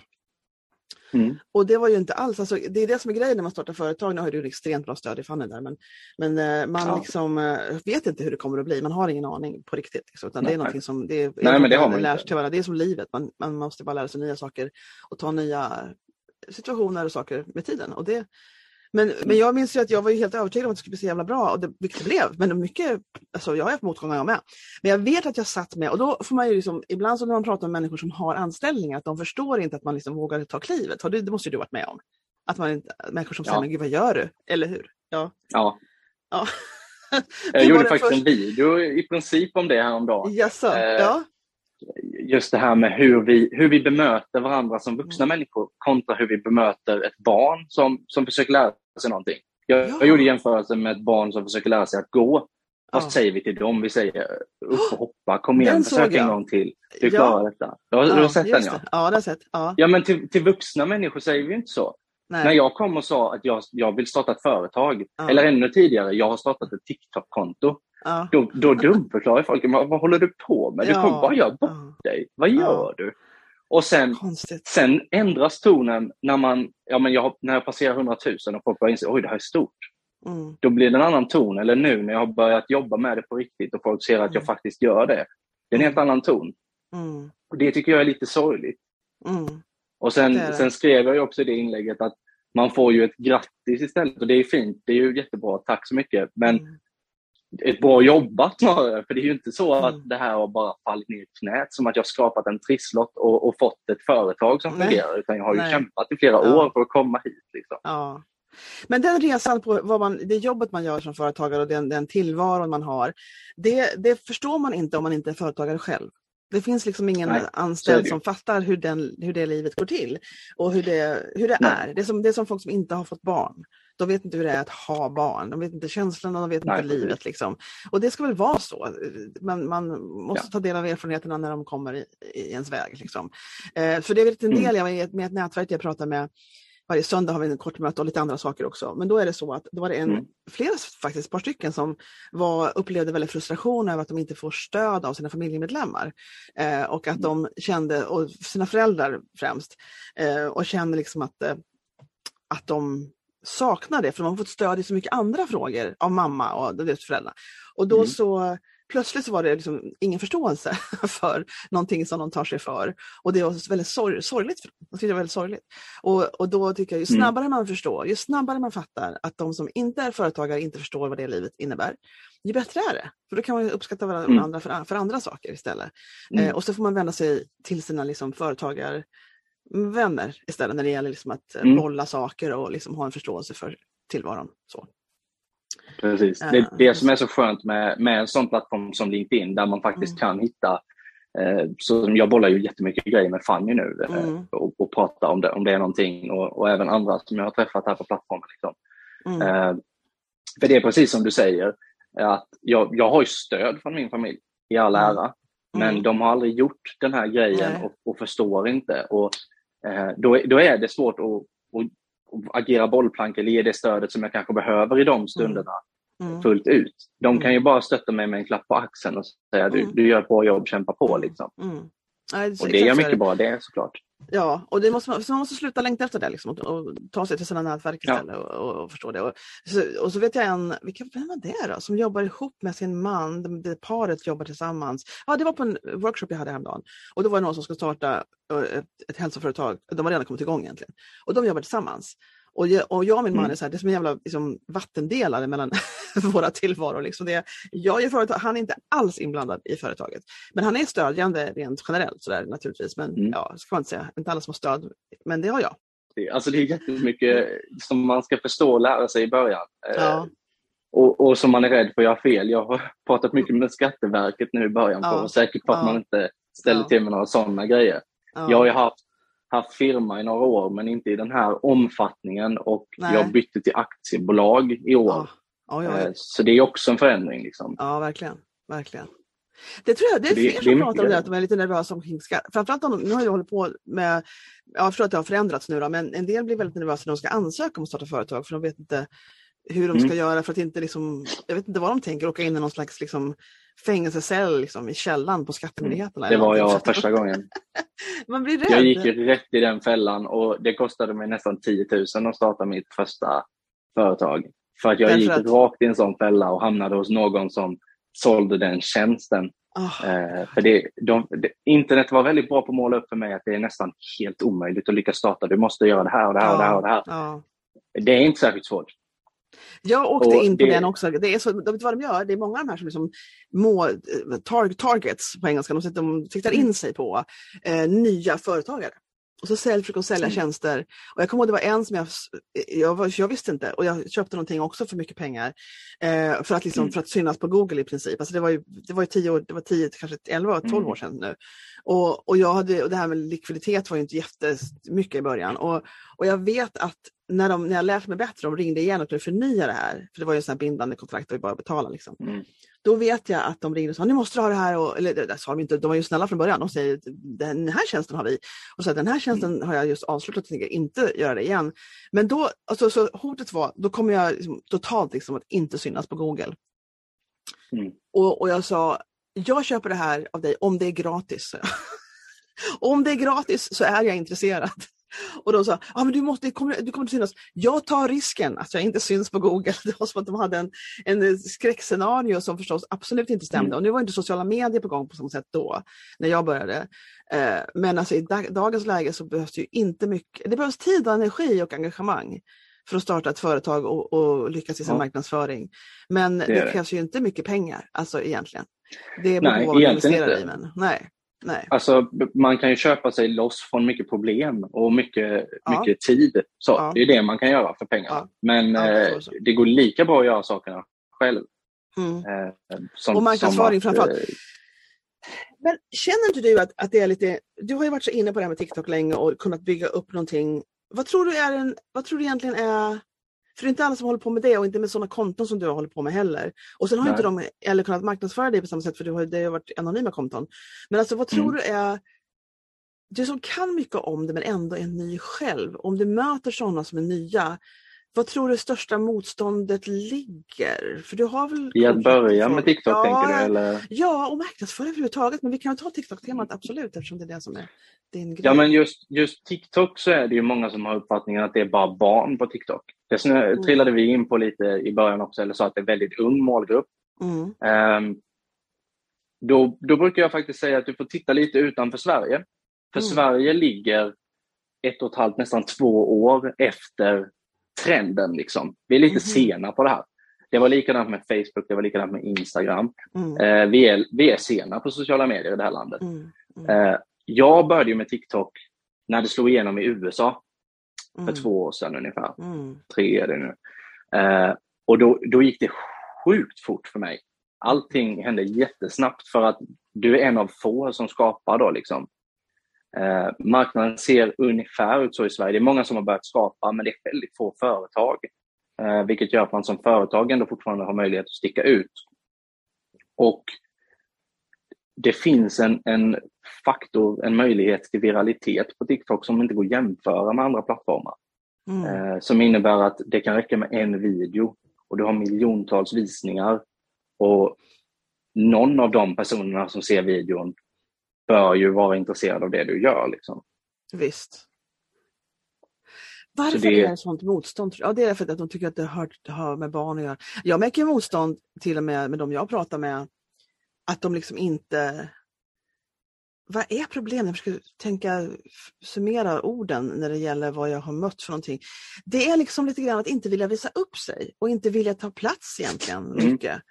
B: Mm.
A: Och det var ju inte alls, alltså, det är det som är grejen när man startar företag. Nu har du extremt bra stöd i Fanny där, men, men eh, man
B: Ja.
A: liksom eh, vet inte hur det kommer att bli. Man har ingen aning på riktigt. Liksom, utan det är
B: Nej.
A: någonting som, det är,
B: Nej, men det har man
A: lär sig till. Det är som livet, man, man måste bara lära sig nya saker och ta nya situationer och saker med tiden. Och det, men, men jag minns ju att jag var ju helt övertygad om att det skulle bli så jävla bra, och det, vilket det blev. Men mycket, alltså jag har haft motgångar jag med. Men jag vet att jag satt med, och då får man ju liksom, ibland så när man pratar med människor som har anställningar, att de förstår inte att man liksom vågar ta klivet. Har du, det måste ju du varit med om. Att man inte, människor som säger,
B: Ja.
A: men gud vad gör du? Eller hur? Ja.
B: Ja.
A: ja.
B: Jag gjorde faktiskt
A: först-
B: en video i princip om det häromdagen.
A: Jaså?
B: Eh,
A: ja.
B: Just det här med hur vi, hur vi bemöter varandra som vuxna
A: Mm.
B: människor kontra hur vi bemöter ett barn som, som försöker lära sig någonting. Jag,
A: Ja.
B: jag gjorde jämförelsen med ett barn som försöker lära sig att gå. Vad
A: Ja.
B: säger vi till dem? Vi säger upp och hoppa, kom igen,
A: Den
B: försök en gång till. Du
A: Ja.
B: klarar detta. Du har, du har sett den ja.
A: det. Ja, det har jag sett. Ja.
B: Ja men till, till vuxna människor säger vi inte så.
A: Nej.
B: När jag kom och sa att jag, jag vill starta ett företag,
A: Ja.
B: eller ännu tidigare, jag har startat ett TikTok-konto.
A: Ja.
B: Då, då dumförklarar folk, "Men vad håller du på med? Du
A: Ja.
B: kommer bara göra bort dig. Vad gör du? Och sen,
A: Konstigt.
B: sen ändras tonen när man, ja men jag, när jag passerar 100 000 och folk börjar inse, oj det här är stort.
A: Mm.
B: Då blir det en annan ton. Eller nu när jag har börjat jobba med det på riktigt och folk ser att jag
A: Mm.
B: faktiskt gör det. Det är en helt annan ton.
A: Mm.
B: Och det tycker jag är lite sorgligt.
A: Mm.
B: Och sen,
A: Det det.
B: sen skrev jag också i det inlägget att man får ju ett grattis istället och det är fint. Det är ju jättebra, tack så mycket. Men
A: Mm.
B: Ett bra jobbat snarare. För det är ju inte så
A: Mm.
B: att det här har bara fallit ner i knät som att jag skapat en trisslott och, och fått ett företag som
A: Nej.
B: fungerar. Utan jag har ju
A: Nej.
B: kämpat i flera
A: Ja.
B: år för att komma hit. Liksom.
A: Ja. Men den resan på vad man, det jobbet man gör som företagare och den, den tillvaron man har, det, det förstår man inte om man inte är företagare själv. Det finns liksom ingen
B: Nej,
A: anställd som fattar hur, den, hur det livet går till och hur det, hur det
B: Nej.
A: är. Det är, som, det är som folk som inte har fått barn. De vet inte hur det är att ha barn. De vet inte känslan och de vet
B: Nej,
A: inte livet. Liksom. Och det ska väl vara så. Men man måste
B: Ja.
A: ta del av erfarenheterna när de kommer i, i ens väg. Liksom. Eh, för det är en
B: Mm.
A: del, jag ett- med ett nätverk jag pratar med varje söndag har vi en kort möte och lite andra saker också. Men då är det så att då var det en,
B: Mm.
A: flera faktiskt, ett par stycken som var, upplevde väldigt frustration över att de inte får stöd av sina familjemedlemmar. Eh, och att de kände, och sina föräldrar främst, eh, och kände liksom att, eh, att de saknar det, för de har fått stöd i så mycket andra frågor av mamma och deras föräldrar. Och då
B: Mm.
A: så plötsligt så var det liksom ingen förståelse för någonting som de tar sig för. Och det var väldigt sorg, sorgligt för dem. Jag tyckte det var väldigt sorgligt. Och, och då tycker jag, ju
B: Mm.
A: snabbare man förstår, ju snabbare man fattar att de som inte är företagare inte förstår vad det livet innebär, ju bättre är det. För då kan man uppskatta varandra
B: Mm.
A: för, för andra saker istället.
B: Mm.
A: Eh, och så får man vända sig till sina liksom, företagarvänner istället när det gäller liksom att eh,
B: Mm.
A: bolla saker och liksom ha en förståelse för tillvaron. Så.
B: Precis. Det är det som är så skönt med, med en sån plattform som LinkedIn där man faktiskt
A: Mm.
B: kan hitta eh, så jag bollar ju jättemycket grejer med Fanny nu eh,
A: Mm.
B: och, och pratar om det, om det är någonting och, och även andra som jag har träffat här på plattformen. Liksom.
A: Mm.
B: För det är precis som du säger, att jag, jag har ju stöd från min familj i all
A: Mm.
B: ära, men
A: Mm.
B: de har aldrig gjort den här grejen och, och förstår inte. Och, då, då är det svårt att, att, att agera bollplank eller ge det stödet som jag kanske behöver i de stunderna
A: Mm.
B: fullt ut. De
A: Mm.
B: kan ju bara stötta mig med en klapp på axeln och säga du,
A: Mm.
B: du gör ett bra jobb, kämpa på. Liksom.
A: Mm. Nej, så
B: Och det
A: så
B: mycket bra det såklart.
A: Ja, och det måste man, man måste sluta längta efter det liksom, och, och ta sig till sina nätverk istället ja. och, och, förstå det. Och så, och så vet jag en, vilka, vem var det då, som jobbar ihop med sin man, det, det paret jobbar tillsammans. Ja, det var på en workshop jag hade häromdagen och då var det någon som skulle starta ett, ett hälsoföretag, de har redan kommit igång egentligen, och de jobbar tillsammans. Och jag, och jag och min man mm. är så här, det är som en jävla liksom, vattendelare mellan våra tillvaror. Liksom det, jag är företag, han är inte alls inblandad i företaget. Men han är stödjande rent generellt sådär, naturligtvis. Men mm. ja, ska man inte säga, inte alla som har stöd, men det har jag.
B: Alltså det är jättemycket som man ska förstå och lära sig i början. Eh, ja. Och, och, som man är rädd för att göra fel. Jag har pratat mycket med Skatteverket nu i början för att vara säker på att ja. man inte ställer till med några sådana grejer. Jag har ju haft haft firma i några år men inte i den här omfattningen och Nej. jag bytte till aktiebolag i år. Ja. Ja, ja. Så det är också en förändring. Liksom.
A: Ja, verkligen. verkligen. Det tror jag, det är fler som pratar om det, att de är lite nervösa omkring skatt. Framförallt om, nu har jag hållit på med, jag förstår att det har förändrats nu då, men en del blir väldigt nervösa när de ska ansöka om att starta företag för de vet inte hur de ska mm. göra för att inte liksom, jag vet inte vad de tänker, åka in i någon slags liksom fängelsecell liksom, i källan på Skattemyndigheterna.
B: Det var jag första gången.
A: Man blir rädd.
B: Jag gick rätt i den fällan och det kostade mig nästan 10 000 att starta mitt första företag. För att jag Därför gick att... rakt i en sån fälla och hamnade hos någon som sålde den tjänsten. Oh. Eh, för det, de, det, internet var väldigt bra på att måla upp för mig att det är nästan helt omöjligt att lyckas starta. Du måste göra det här och det här och det här. Och det, här. Oh. det är inte särskilt svårt.
A: Jag åkte och in på det... den också. Det är så, de vet vad de gör? Det är många av de här som liksom må, tar, targets på engelska, de, de siktar in sig på eh, nya företagare. Och så sälj, försöker de sälja mm. tjänster. Och jag kommer ihåg det var en som jag, jag, jag visste inte och jag köpte någonting också för mycket pengar. Eh, för, att liksom, mm. för att synas på Google i princip. Alltså det var ju, det var ju 10 år, det var 10, kanske 11, 12 mm. år sedan nu. Och, och, jag hade, och det här med likviditet var ju inte jättemycket i början. Och, och jag vet att när, de, när jag lärt mig bättre, de ringde igen och skulle förnya det här, för det var ju en bindande kontrakt och bara betala. Liksom. Mm. Då vet jag att de ringde och sa, nu måste ha det här. Och, eller det sa de inte, de var ju snälla från början. De säger, den här tjänsten har vi. Och så den här tjänsten mm. har jag just avslutat och tänker inte göra det igen. Men då, alltså, så hotet var, då kommer jag liksom, totalt liksom, att inte synas på Google. Mm. Och, och jag sa, jag köper det här av dig om det är gratis. om det är gratis så är jag intresserad. Och de sa, ah, men du, måste, kommer, du kommer att synas. Jag tar risken att jag inte syns på Google. Det var som att de hade en, en skräckscenario som förstås absolut inte stämde. Mm. Och nu var inte sociala medier på gång på samma sätt då, när jag började. Eh, men alltså, i dag, dagens läge så behövs det ju inte mycket. Det behövs tid, och energi och engagemang för att starta ett företag och, och lyckas i sin ja. marknadsföring. Men det, det krävs ju inte mycket pengar, alltså egentligen. Det är
B: nej, vad man investerar
A: i. Men, nej. Nej.
B: Alltså, man kan ju köpa sig loss från mycket problem och mycket, ja. mycket tid. Så, ja. Det är det man kan göra för pengarna. Ja. Men eh, det går lika bra att göra sakerna själv. Mm.
A: Eh, som, och marknadsföring framförallt. Eh, Men känner inte du att, att det är lite, du har ju varit så inne på det här med TikTok länge och kunnat bygga upp någonting. Vad tror du, är en, vad tror du egentligen är för det är inte alla som håller på med det och inte med sådana konton som du har hållit på med heller. Och sen har Nej. inte de heller kunnat marknadsföra dig på samma sätt för du har, det har varit anonyma konton. Men alltså vad tror mm. du är du som kan mycket om det men ändå är ny själv, om du möter sådana som är nya, vad tror du största motståndet ligger? För du har väl
B: I att börja med TikTok ja, tänker du? Eller?
A: Ja, och marknadsföra överhuvudtaget. Men vi kan ta TikTok-temat absolut eftersom det är det som är din grej.
B: Ja, men just, just TikTok så är det ju många som har uppfattningen att det är bara barn på TikTok. Det snö, mm. trillade vi in på lite i början också, eller sa att det är väldigt ung målgrupp. Mm. Um, då, då brukar jag faktiskt säga att du får titta lite utanför Sverige. För mm. Sverige ligger ett och ett halvt, nästan två år efter trenden. Liksom. Vi är lite mm. sena på det här. Det var likadant med Facebook, det var likadant med Instagram. Mm. Eh, vi, är, vi är sena på sociala medier i det här landet. Mm. mm. Eh, jag började med TikTok när det slog igenom i USA för mm. två år sedan ungefär. Mm. Tre är det nu. Eh, och då, då gick det sjukt fort för mig. Allting hände jättesnabbt för att du är en av få som skapar då liksom. Eh, marknaden ser ungefär ut så i Sverige. Det är många som har börjat skapa, men det är väldigt få företag. Eh, vilket gör att man som företag ändå fortfarande har möjlighet att sticka ut. Och det finns en, en faktor, en möjlighet till viralitet på TikTok som inte går att jämföra med andra plattformar. Mm. Eh, som innebär att det kan räcka med en video och du har miljontals visningar. Och någon av de personerna som ser videon bör ju vara intresserad av det du gör. Liksom.
A: Visst. Varför det... är det sånt motstånd? Ja, det är för att de tycker att det hör, hör med barn att göra. Jag märker motstånd till och med med de jag pratar med, att de liksom inte... Vad är problemet? Jag försöker tänka, summera orden när det gäller vad jag har mött för någonting. Det är liksom lite grann att inte vilja visa upp sig och inte vilja ta plats egentligen mm. mycket.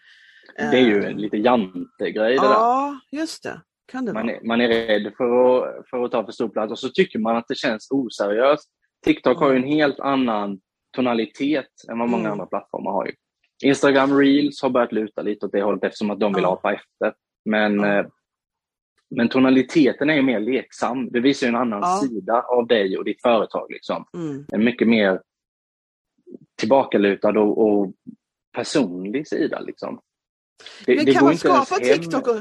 B: Mm. Det är ju en lite jantegrej det
A: Ja, just det. Kan det
B: man, är, man är rädd för att, för att ta för stor plats och så tycker man att det känns oseriöst. TikTok har ju en helt annan tonalitet än vad många mm. andra plattformar har. Ju. Instagram Reels har börjat luta lite åt det hållet eftersom att de vill apa efter. Men, ja. eh, men tonaliteten är ju mer leksam. Det visar ju en annan ja. sida av dig och ditt företag. Liksom. Mm. Mycket mer tillbakalutad och, och personlig sida. Liksom.
A: Det, men kan man skapa TikTok och,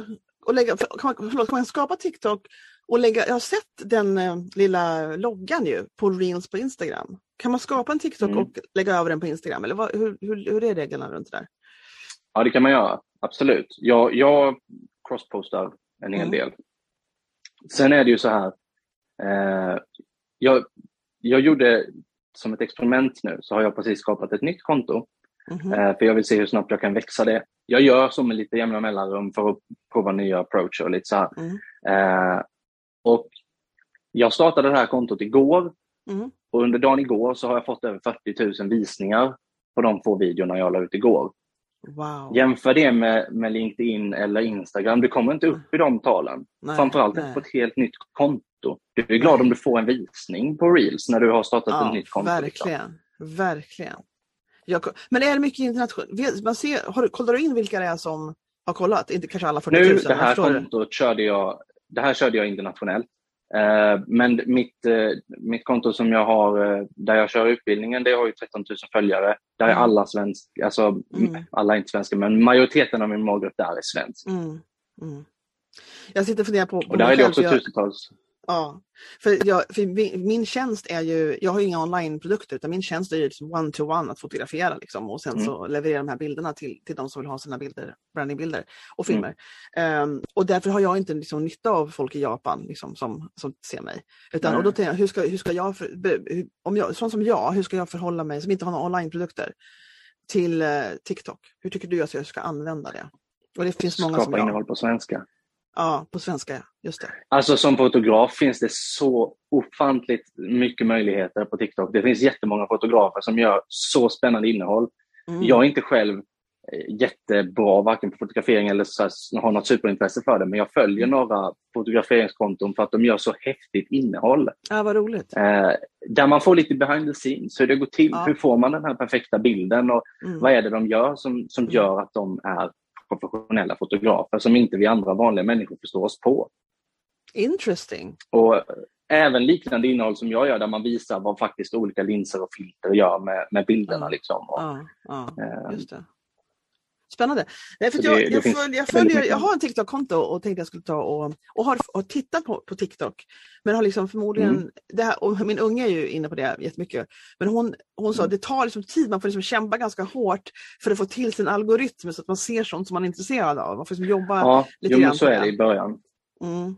A: och lägga, kan man, förlåt, kan man skapa TikTok och lägga, jag har sett den eh, lilla loggan ju på Reels på Instagram. Kan man skapa en TikTok mm. och lägga över den på Instagram? Eller vad, hur, hur, hur är reglerna runt det där?
B: Ja, det kan man göra. Absolut. Jag, jag crosspostar en hel mm. del. Sen är det ju så här. Eh, jag, jag gjorde som ett experiment nu så har jag precis skapat ett nytt konto. Mm. Eh, för jag vill se hur snabbt jag kan växa det. Jag gör så med lite jämna mellanrum för att prova nya approacher och lite så här. Mm. Eh, och jag startade det här kontot igår mm. och under dagen igår så har jag fått över 40 000 visningar på de få videorna jag la ut igår. Wow. Jämför det med, med LinkedIn eller Instagram, du kommer inte upp i de talen. Nej, Framförallt nej. på ett helt nytt konto. Du är glad nej. om du får en visning på Reels när du har startat ja, ett nytt konto.
A: Verkligen, liksom. verkligen. Jag, men är det mycket internationellt? Man ser, har, kollar du in vilka det är som har kollat? Inte kanske alla 40 000?
B: Nu, det här kontot körde jag det här körde jag internationellt. Eh, men mitt, eh, mitt konto som jag har, eh, där jag kör utbildningen, det har ju 13 000 följare. Där är mm. alla svenska, alltså mm. alla är inte svenska, men majoriteten av min målgrupp där är svensk. Mm. Mm.
A: Jag sitter och funderar på... på
B: och där är det också jag... tusentals.
A: Ja, för, jag, för min, min, tjänst är ju, jag har ju inga onlineprodukter utan min tjänst är ju liksom one-to-one att fotografera liksom, och sen mm. så leverera de här bilderna till, till de som vill ha sina bilder, brandingbilder och mm. filmer. Mm. Um, och därför har jag inte liksom, nytta av folk i Japan liksom, som, som ser mig. Utan, och då tänker jag, hur ska, hur ska jag, för, om jag, sån som jag, hur ska jag förhålla mig som inte har några onlineprodukter till uh, TikTok? Hur tycker du att jag ska använda det? Och det finns många
B: Skapa
A: som jag...
B: innehåll på svenska.
A: Ja, på svenska, just det.
B: Alltså som fotograf finns det så ofantligt mycket möjligheter på TikTok. Det finns jättemånga fotografer som gör så spännande innehåll. Mm. Jag är inte själv eh, jättebra varken på fotografering eller så här, har något superintresse för det, men jag följer mm. några fotograferingskonton för att de gör så häftigt innehåll.
A: Ja, vad roligt.
B: Eh, där man får lite behind the scenes, hur det går till, ja. hur får man den här perfekta bilden och mm. vad är det de gör som, som mm. gör att de är professionella fotografer som inte vi andra vanliga människor förstår oss på.
A: Interesting.
B: Och även liknande innehåll som jag gör där man visar vad faktiskt olika linser och filter gör med, med bilderna. Liksom. Och,
A: ja, eh, just det. Spännande. Nej, för jag, det, jag, följer, jag, följer, jag har en TikTok-konto och tänkte jag skulle ta och, och har och tittat på, på TikTok. Men har liksom förmodligen, mm. det här, och min unge är ju inne på det jättemycket. Men hon, hon sa att mm. det tar liksom tid, man får liksom kämpa ganska hårt för att få till sin algoritm så att man ser sånt som man är intresserad av. Man får liksom jobba
B: ja, lite jo, grann så är det i början.
A: Mm.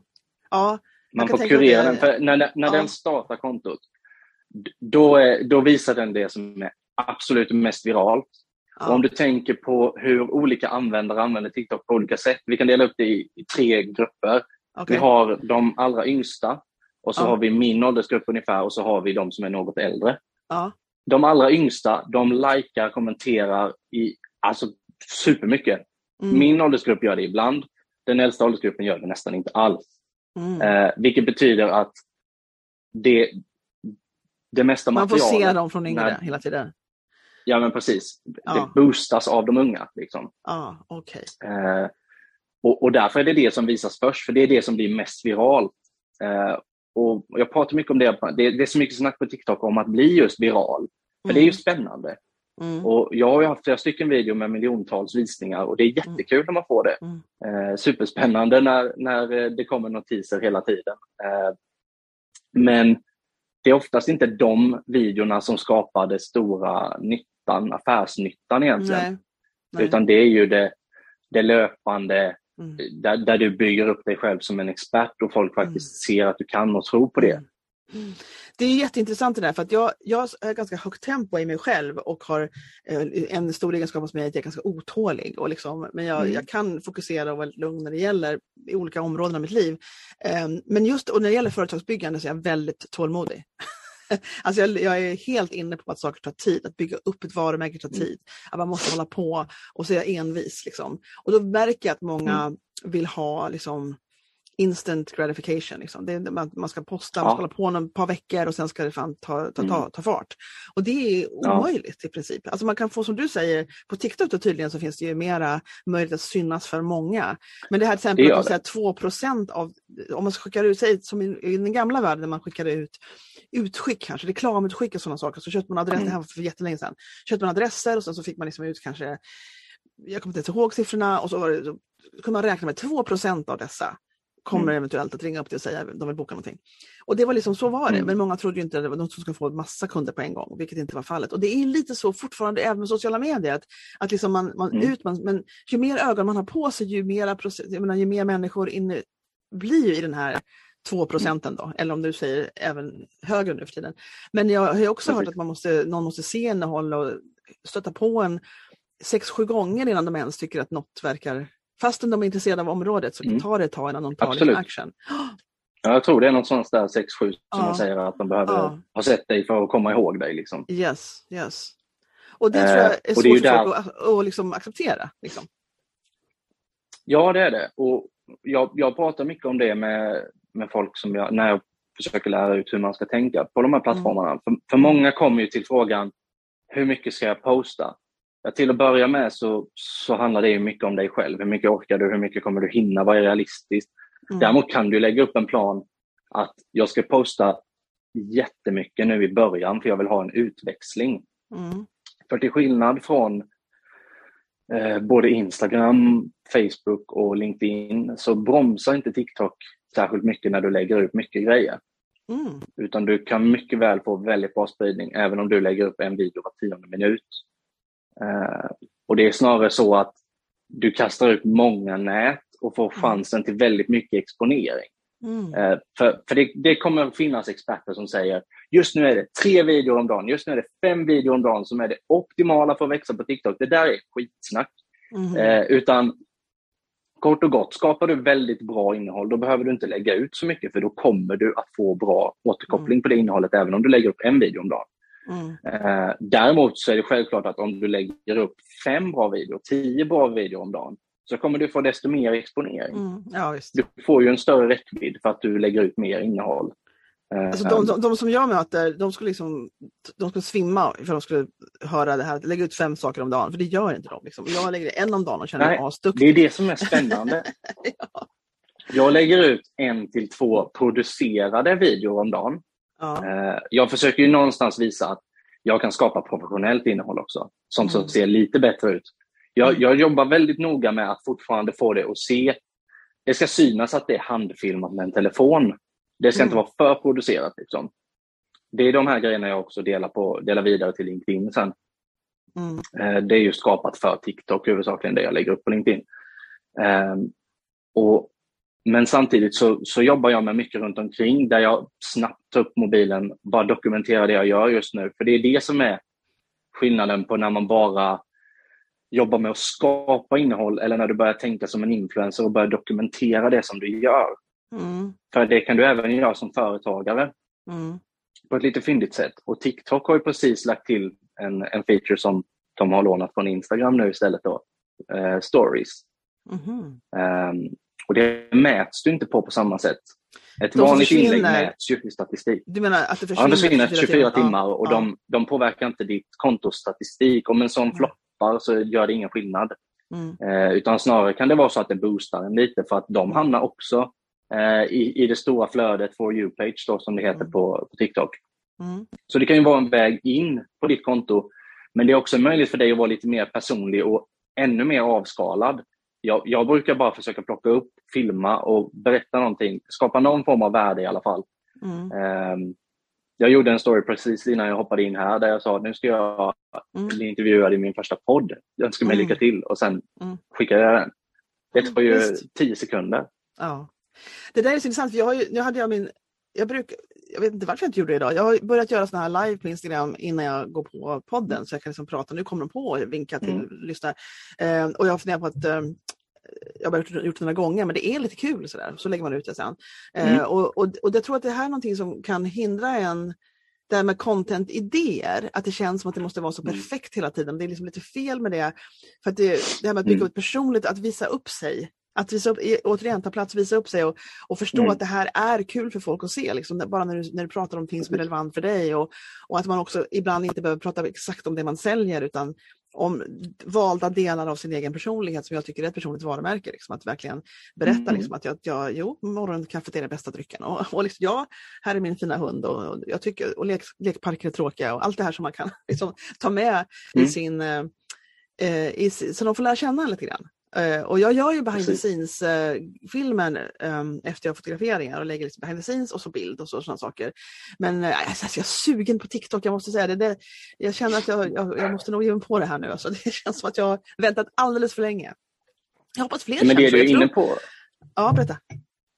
A: Ja,
B: man får kurera den, för när, när ja. den startar kontot, då, är, då visar den det som är absolut mest viralt. Ja. Om du tänker på hur olika användare använder TikTok på olika sätt. Vi kan dela upp det i, i tre grupper. Okay. Vi har de allra yngsta och så ja. har vi min åldersgrupp ungefär och så har vi de som är något äldre.
A: Ja.
B: De allra yngsta, de likar, kommenterar i alltså supermycket. Mm. Min åldersgrupp gör det ibland. Den äldsta åldersgruppen gör det nästan inte alls. Mm. Eh, vilket betyder att det, det mesta.
A: Man får se dem från yngre när, hela tiden?
B: Ja men precis. Ja. Det boostas av de unga. Liksom.
A: Ja, okay.
B: Eh, och, och, därför är det det som visas först, för det är det som blir mest viralt. Eh, och Jag pratar mycket om det. det. Det är så mycket snack på TikTok om att bli just viral. För mm. det är ju mm. spännande. Mm. Och jag har haft flera stycken videor med miljontals visningar och det är jättekul mm. när man får det. Mm. Eh, superspännande när, när eh, det kommer notiser hela tiden. Eh, men det är oftast inte de videorna som skapar det stora nyttan, affärsnyttan egentligen. Nej. Nej. Utan det är ju det, det löpande, mm. där, där du bygger upp dig själv som en expert och folk faktiskt mm. ser att du kan och tror på det.
A: Det är jätteintressant det där för att jag, jag har ganska högt tempo i mig själv och har eh, en stor egenskap hos mig att jag är ganska otålig. Och liksom, men jag, mm. jag kan fokusera och vara lugn när det gäller i olika områden av mitt liv. Eh, men just och när det gäller företagsbyggande så är jag väldigt tålmodig. alltså jag, jag, är helt inne på att saker tar tid, att bygga upp ett varumärke tar mm. tid. Att man måste hålla på och så är jag envis. Liksom. Och då märker jag att många mm. vill ha liksom, instant gratification. Liksom. Det, man, man, ska posta, ja. man ska hålla på ett par veckor och sen ska det fan ta, ta, ta, mm. ta fart. Och det är omöjligt ja. i princip. Alltså man kan få, som du säger, på TikTok då tydligen så finns det ju mera möjlighet att synas för många. Men det här till exempel att säga 2% av, om man skickar ut, säg som i, i, den gamla världen när man skickade ut utskick kanske, reklamutskick och sådana saker, så köpte man adresser, mm. det här var för jättelänge sedan, köpte man adresser och sen så fick man liksom ut kanske jag kommer inte ihåg siffrorna och så, var det, så kunde man räkna med 2% av dessa kommer mm. eventuellt att ringa upp dig och säga att de vill boka någonting. Och det var liksom så var det, mm. men många trodde ju inte att det var något som skulle få massa kunder på en gång, vilket inte var fallet. Och det är lite så fortfarande även med sociala medier, att, att liksom man, man mm. ut, man, men ju mer ögon man har på sig, ju, mera menar, ju mer människor inne, blir i den här 2 procenten då, eller om du säger även högre nu för tiden. Men jag har också hört att man måste, någon måste se innehåll och stöta på en sex, sju gånger innan de ens tycker att något verkar fastän de är intresserade av området så mm. tar det ett tag innan de tar Absolut. action.
B: Ja, jag tror det är något sånt där 6-7 som ja. man säger att de behöver ja. ha sett dig för att komma ihåg dig. Liksom.
A: Yes, yes. Och det tror jag är svårt är för folk att, att liksom acceptera. Liksom.
B: Ja, det är det. Och jag, jag pratar mycket om det med, med folk som jag, när jag försöker lära ut hur man ska tänka på de här plattformarna. Mm. För, för många kommer ju till frågan, hur mycket ska jag posta? Ja, till att börja med så, så handlar det mycket om dig själv. Hur mycket orkar du? Hur mycket kommer du hinna? Vad är realistiskt? Mm. Däremot kan du lägga upp en plan att jag ska posta jättemycket nu i början för jag vill ha en utväxling. Mm. För till skillnad från eh, både Instagram, Facebook och LinkedIn så bromsar inte TikTok särskilt mycket när du lägger ut mycket grejer. Mm. Utan du kan mycket väl få väldigt bra spridning även om du lägger upp en video var tionde minut. Eh, och det är snarare så att du kastar ut många nät och får mm. chansen till väldigt mycket exponering. Mm. Eh, för för det, det, kommer finnas experter som säger just nu är det tre videor om dagen, just nu är det fem videor om dagen som är det optimala för att växa på TikTok. Det där är skitsnack. Mm. Eh, utan kort och gott, skapar du väldigt bra innehåll då behöver du inte lägga ut så mycket för då kommer du att få bra återkoppling mm. på det innehållet även om du lägger upp en video om dagen. Mm. Eh, däremot så är det självklart att om du lägger upp fem bra videor, tio bra videor om dagen, så kommer du få desto mer exponering. Mm. Ja, du får ju en större räckvidd för att du lägger ut mer innehåll.
A: Eh, alltså de, de, de, som jag möter, de skulle, liksom, de skulle svimma för de skulle höra det här, lägga ut fem saker om dagen, för det gör inte de. Liksom. Jag lägger en om dagen och känner mig asduktig.
B: Det är det som är spännande. ja. Jag lägger ut en till två producerade videor om dagen. Ja. Eh, jag försöker ju någonstans visa att jag kan skapa professionellt innehåll också, som mm. ser lite bättre ut. Jag, mm. jag, jobbar väldigt noga med att fortfarande få det att se. Det ska synas att det är handfilmat med en telefon. Det ska mm. inte vara för producerat. Liksom. Det är de här grejerna jag också delar, på, delar vidare till LinkedIn sen. Mm. Eh, det är ju skapat för TikTok huvudsakligen, det jag lägger upp på LinkedIn. Um, och men samtidigt så, så jobbar jag med mycket runt omkring där jag snabbt tar upp mobilen, bara dokumenterar det jag gör just nu. För det är det som är skillnaden på när man bara jobbar med att skapa innehåll eller när du börjar tänka som en influencer och börjar dokumentera det som du gör. Mm. För det kan du även göra som företagare mm. på ett lite fyndigt sätt. Och TikTok har ju precis lagt till en, en feature som de har lånat från Instagram nu istället då, eh, stories. Mm. Um, och det mäts du inte på på samma sätt. Ett de vanligt inlägg mäts ju i statistik.
A: Du menar att det
B: försvinner, ja, det försvinner 24, 24 timmar och ja. de, de påverkar inte ditt kontostatistik. Om en sån mm. floppar så gör det ingen skillnad. Mm. Eh, utan snarare kan det vara så att det boostar en lite för att de hamnar också eh, i, i det stora flödet for you-page då, som det heter mm. på, på TikTok. Mm. Så det kan ju vara en väg in på ditt konto. Men det är också möjligt för dig att vara lite mer personlig och ännu mer avskalad jag, jag, brukar bara försöka plocka upp, filma och berätta någonting, skapa någon form av värde i alla fall. Mm. Um, jag gjorde en story precis innan jag hoppade in här där jag sa att nu ska jag mm. bli intervjuad i min första podd. Jag önskar mig mm. lycka till och sen mm. skickar jag den. Det tar ju Just. tio sekunder.
A: Ja. Det där är så intressant, för jag har ju, nu hade jag min jag, bruk, jag vet inte varför jag inte gjorde det idag. Jag har börjat göra såna här live på Instagram innan jag går på podden så jag kan liksom prata. Nu kommer de på och vinka till mm. lyssnare. Eh, och jag har funderat på att eh, jag har gjort det några gånger, men det är lite kul sådär. Så lägger man ut det sen. Eh, mm. och, och, och jag tror att det här är någonting som kan hindra en det här med content-idéer, att det känns som att det måste vara så mm. perfekt hela tiden. Det är liksom lite fel med det. För att det, det här med att bygga mm. upp personligt, att visa upp sig. Att visa upp, återigen ta plats, visa upp sig och, och förstå mm. att det här är kul för folk att se. Liksom, bara när du, när du pratar om ting som är relevant för dig. Och, och att man också ibland inte behöver prata exakt om det man säljer utan om valda delar av sin egen personlighet som jag tycker är ett personligt varumärke. Liksom, att verkligen berätta mm. liksom, att jag, jag, jo, morgonkaffet är den bästa drycken. Och, och liksom, ja, här är min fina hund och, och jag tycker, och lek, lekparker är tråkiga och allt det här som man kan liksom, ta med mm. i sin eh, eh, i, så de får lära känna lite grann. Uh, och jag gör ju behind the scenes-filmen uh, um, efter jag fotograferingar och lägger liksom behind the scenes och så bild och så, sådana saker. Men uh, alltså, jag är sugen på TikTok, jag måste säga det. det jag känner att jag, jag, jag, måste nog ge mig på det här nu. Alltså, det känns som att jag har väntat alldeles för länge. Jag hoppas fler
B: Men det är du inne på.
A: Ja, berätta.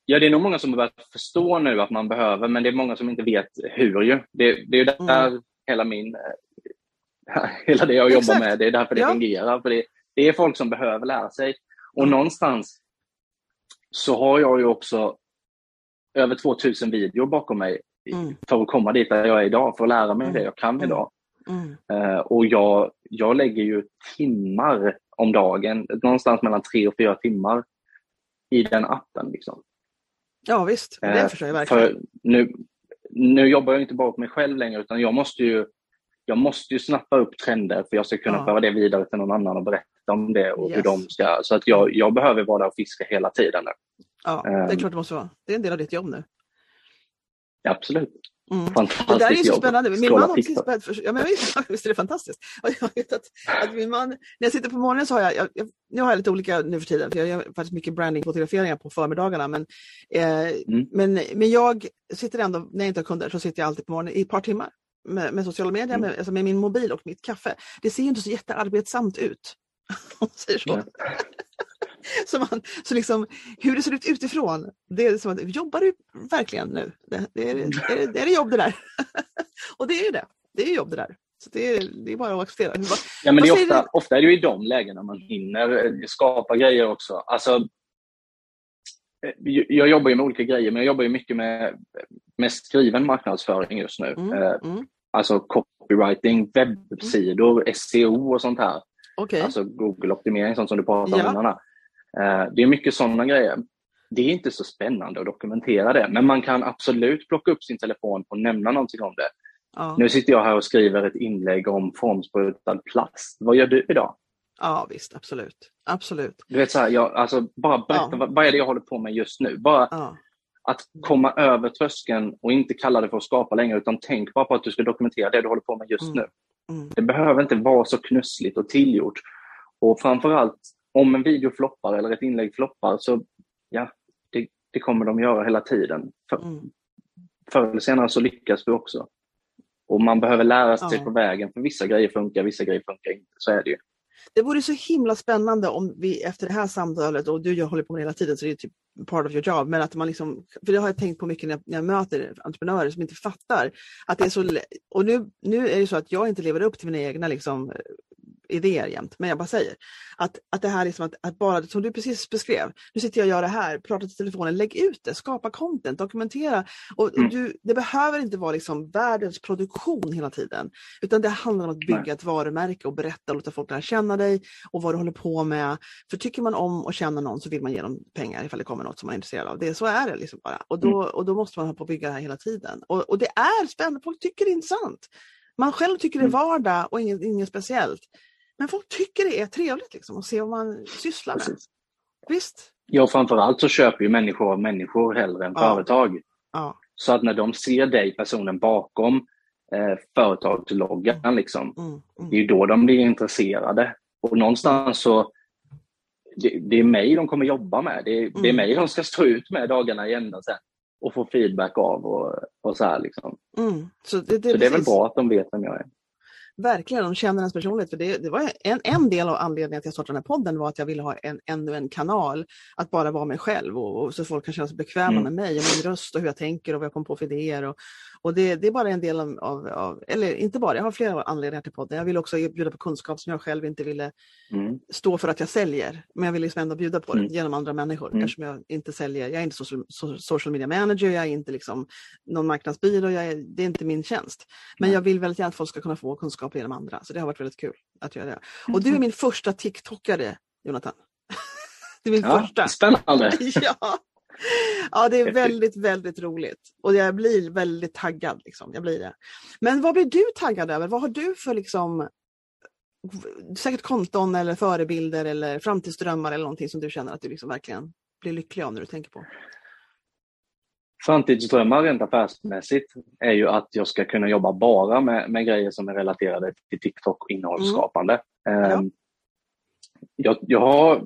B: Ja, det är nog många som har börjat förstå nu att man behöver, men det är många som inte vet hur. Ju. Det, det är där mm. hela min hela det jag Exakt. jobbar med, det är därför det ja. fungerar. För det, det är folk som behöver lära sig. Och mm. någonstans så har jag ju också över 2000 videor bakom mig mm. för att komma dit där jag är idag, för att lära mig mm. det jag kan idag. Uh, och jag, jag lägger ju timmar om dagen, någonstans mellan tre och fyra timmar i den appen. Liksom.
A: Ja visst, det uh, förstår jag verkligen. För
B: nu, nu jobbar jag inte bara på mig själv längre utan jag måste ju jag måste ju snappa upp trender för jag ska kunna ja. föra det vidare till någon annan och berätta om det och yes. hur de ska... Så att jag, jag behöver vara där och fiska hela tiden. Nu.
A: Ja, det är ehm. klart det måste vara. Det är en del av ditt jobb nu.
B: Absolut.
A: Mm. Fantastiskt det där är ju så spännande. Min man också för, ja, men visst, är det fantastiskt. att, att min man, när jag sitter på morgonen så har jag, jag, jag, nu har jag lite olika nu för tiden, för jag gör faktiskt mycket branding-fotograferingar på förmiddagarna. Men, eh, mm. men, men jag sitter ändå, när jag inte har kunder, så sitter jag alltid på morgonen i ett par timmar med, med sociala medier, mm. med, alltså med min mobil och mitt kaffe. Det ser inte så jättearbetsamt ut. Om säger så. så, man, så liksom, hur det ser ut utifrån, det är som att, jobbar du verkligen nu? Det, det, är, det, är, det är jobb det där. och det är ju det, det är jobb det där. Så det är, det är bara att acceptera.
B: Ja, men det är ofta, ofta är det ju i de lägena man hinner eh, skapa grejer också. Alltså, eh, jag jobbar ju med olika grejer, men jag jobbar ju mycket med, med skriven marknadsföring just nu. Mm, eh, mm. Alltså copywriting, webbsidor, mm. SEO och sånt här. Okay. Alltså Google-optimering, sånt som du pratade om innan. Uh, det är mycket sådana grejer. Det är inte så spännande att dokumentera det, men man kan absolut plocka upp sin telefon och nämna någonting om det. Ja. Nu sitter jag här och skriver ett inlägg om formsprutad plast. Vad gör du idag?
A: Ja visst, absolut. absolut.
B: Du vet så här, jag, alltså, bara berätta, ja. vad, vad, är det jag håller på med just nu? Bara ja att komma över tröskeln och inte kalla det för att skapa längre utan tänk bara på att du ska dokumentera det du håller på med just mm. nu. Mm. Det behöver inte vara så knussligt och tillgjort. Och framförallt om en video floppar eller ett inlägg floppar så ja, det, det kommer de göra hela tiden. För, mm. Förr eller senare så lyckas du också. Och man behöver lära sig ja. på vägen för vissa grejer funkar, vissa grejer funkar inte. Så är det ju.
A: Det vore så himla spännande om vi efter det här samtalet, och du jag håller på med det hela tiden så det är typ part of your job, men att man liksom, för det har jag tänkt på mycket när jag, när jag möter entreprenörer som inte fattar att det är så, och nu, nu är det så att jag inte lever upp till mina egna liksom, idéer jämt, men jag bara säger att, att det här liksom att, att bara, som du precis beskrev, nu sitter jag och gör det här, pratar till telefonen, lägg ut det, skapa content, dokumentera. Och, mm. du, det behöver inte vara liksom världens produktion hela tiden, utan det handlar om att bygga Nej. ett varumärke och berätta och låta folk lära känna dig och vad du håller på med. För tycker man om och känner någon så vill man ge dem pengar ifall det kommer något som man är intresserad av. Det, så är det liksom bara. Och då, mm. och då måste man ha på att bygga det här hela tiden. Och, och det är spännande, folk tycker det är intressant. Man själv tycker det är mm. vardag och inget, inget speciellt. Men folk tycker det är trevligt liksom, att se vad man sysslar med. Precis. Visst?
B: Ja, framförallt så köper ju människor av människor hellre än ja. företag. Ja. Så att när de ser dig, personen bakom eh, företagsloggan, mm. liksom, mm. Mm. det är ju då de blir intresserade. Och någonstans så, det, det är mig de kommer jobba med. Det, det är mm. mig de ska stå ut med dagarna i ända sen och få feedback av och, och så här. Liksom. Mm. Så, det, det, så det är väl bra att de vet vem jag är.
A: Verkligen, de känner ens personlighet. För det, det var en, en del av anledningen att jag startade den här podden var att jag ville ha en, ännu en kanal att bara vara mig själv och, och så folk kan känna sig bekväma mm. med mig och min röst och hur jag tänker och vad jag kommer på för idéer. Och, och det, det, är bara en del av, av, eller inte bara, jag har flera anledningar till podden. Jag vill också bjuda på kunskap som jag själv inte ville mm. stå för att jag säljer. Men jag vill liksom ändå bjuda på det mm. genom andra människor mm. eftersom jag inte säljer. Jag är inte social, social media manager, jag är inte liksom någon marknadsbyrå, jag är, det är inte min tjänst. Men jag vill väldigt gärna att folk ska kunna få kunskap genom andra. Så det har varit väldigt kul att göra det. Och du är min första TikTokare, Jonathan.
B: det är min ja, första. Spännande!
A: ja. Ja, det är väldigt, väldigt roligt. Och jag blir väldigt taggad. Liksom. Jag blir det. Men vad blir du taggad över? Vad har du för liksom säkert konton eller förebilder eller framtidsdrömmar eller någonting som du känner att du liksom verkligen blir lycklig av när du tänker på?
B: Framtidsdrömmar rent affärsmässigt är ju att jag ska kunna jobba bara med, med grejer som är relaterade till TikTok och innehållsskapande. Mm. Ja. Ehm, jag, jag har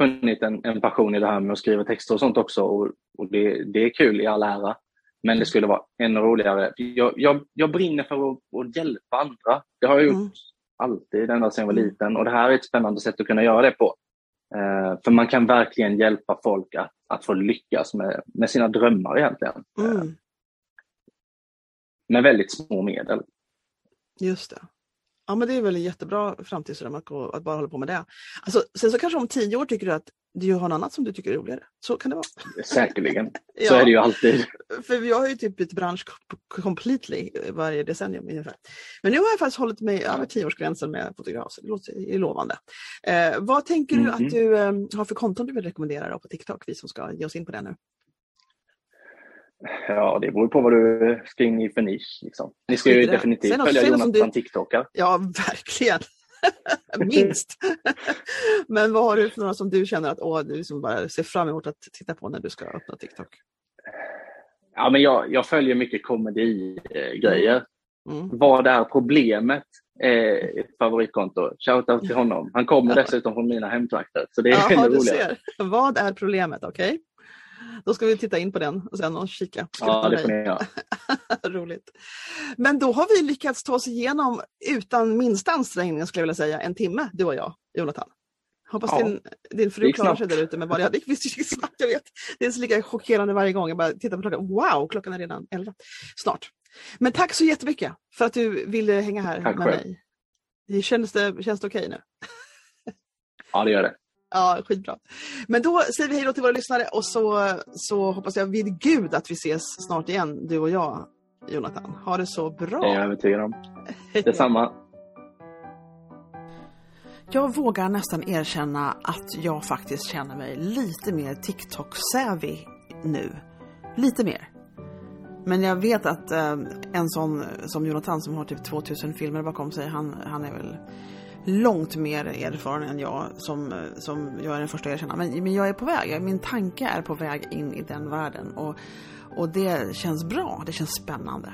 B: funnit en, en, passion i det här med att skriva texter och sånt också och, och det, det, är kul i all ära. Men det skulle vara ännu roligare. Jag, jag, jag brinner för att, att, hjälpa andra. Det har jag gjort mm. alltid, ända sedan jag var mm. liten och det här är ett spännande sätt att kunna göra det på. Uh, för man kan verkligen hjälpa folk att, att få lyckas med, med sina drömmar egentligen. Mm. Uh, med väldigt små medel.
A: Just det. Ja men det är väl en jättebra framtidsdröm att, att bara hålla på med det. Alltså, sen så kanske om tio år tycker du att du har något annat som du tycker är roligare. Så kan det vara.
B: Säkerligen. Så ja. är det ju alltid.
A: För jag har ju typ bytt bransch completely varje decennium ungefär. Men nu har jag faktiskt hållit mig över tioårsgränsen med fotograf, så det låter lovande. Eh, vad tänker mm -hmm. du att du eh, har för konton du vill rekommendera på TikTok, vi som ska ge oss in på det nu?
B: Ja, det beror på vad du ska in i för nisch. Liksom. Ni ska ju definitivt sen, följa Jonathan du... TikTokar.
A: Ja, verkligen. Minst. Men vad har du för några som du känner att åh, du liksom bara ser fram emot att titta på när du ska öppna TikTok?
B: Ja, men jag, jag följer mycket komedigrejer. Mm. Vad är problemet? Eh, favoritkonto. Shoutout till honom. Han kommer dessutom från mina hemtrakter. Så det är
A: Jaha, du ser. Vad är problemet? Okej. Okay. Då ska vi titta in på den och sen och kika.
B: Ja, det får ni göra.
A: Roligt. Men då har vi lyckats ta oss igenom utan minsta ansträngning skulle jag vilja säga en timme, du och jag, Jonathan. Hoppas ja. din, din fru klarar sig där ute med bara, ja, det gick snabbt, jag vet. Det är så lika chockerande varje gång jag bara tittar på klockan. Wow, klockan är redan elva. Snart. Men tack så jättemycket för att du ville hänga här tack med själv. mig. Känns det, känns det okej okay nu?
B: ja, det gör det.
A: Ja, skitbra. Men då säger vi hej då till våra lyssnare och så, så hoppas jag vid Gud att vi ses snart igen, du och jag, Jonathan. Ha det så bra.
B: Det är jag övertygad om. Detsamma.
A: Jag vågar nästan erkänna att jag faktiskt känner mig lite mer TikTok-savvy nu. Lite mer. Men jag vet att eh, en sån som Jonathan som har typ 2000 filmer bakom sig, han, han är väl långt mer erfaren än jag som, som jag är den första att erkänna. Men, men jag är på väg, min tanke är på väg in i den världen. Och, och det känns bra, det känns spännande.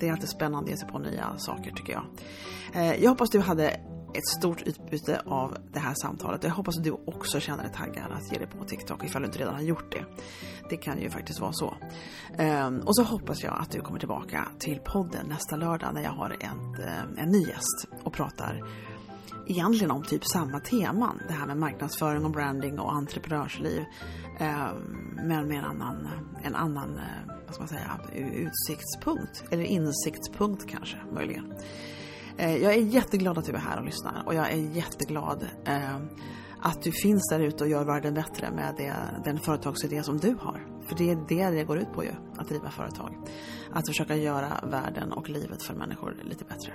A: Det är alltid spännande att ge sig på nya saker tycker jag. Eh, jag hoppas du hade ett stort utbyte av det här samtalet. Jag hoppas att du också känner dig taggad att ge dig på TikTok ifall du inte redan har gjort det. Det kan ju faktiskt vara så. Ehm, och så hoppas jag att du kommer tillbaka till podden nästa lördag när jag har en, eh, en ny gäst och pratar egentligen om typ samma teman. Det här med marknadsföring och branding och entreprenörsliv. Ehm, men med en annan, en annan eh, vad ska man säga, utsiktspunkt. Eller insiktspunkt kanske, möjligen. Eh, jag är jätteglad att du är här och lyssnar och jag är jätteglad ehm, att du finns där ute och gör världen bättre med det, den företagsidé som du har. För det är det det går ut på ju, att driva företag. Att försöka göra världen och livet för människor lite bättre.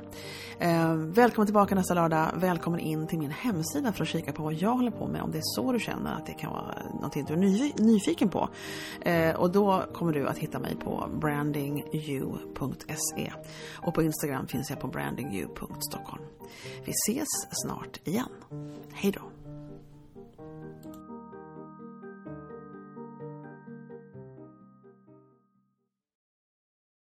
A: Eh, välkommen tillbaka nästa lördag. Välkommen in till min hemsida för att kika på vad jag håller på med. Om det är så du känner att det kan vara någonting du är ny, nyfiken på. Eh, och då kommer du att hitta mig på brandingyou.se. Och på Instagram finns jag på brandingyou.stockholm. Vi ses snart igen. Hej då!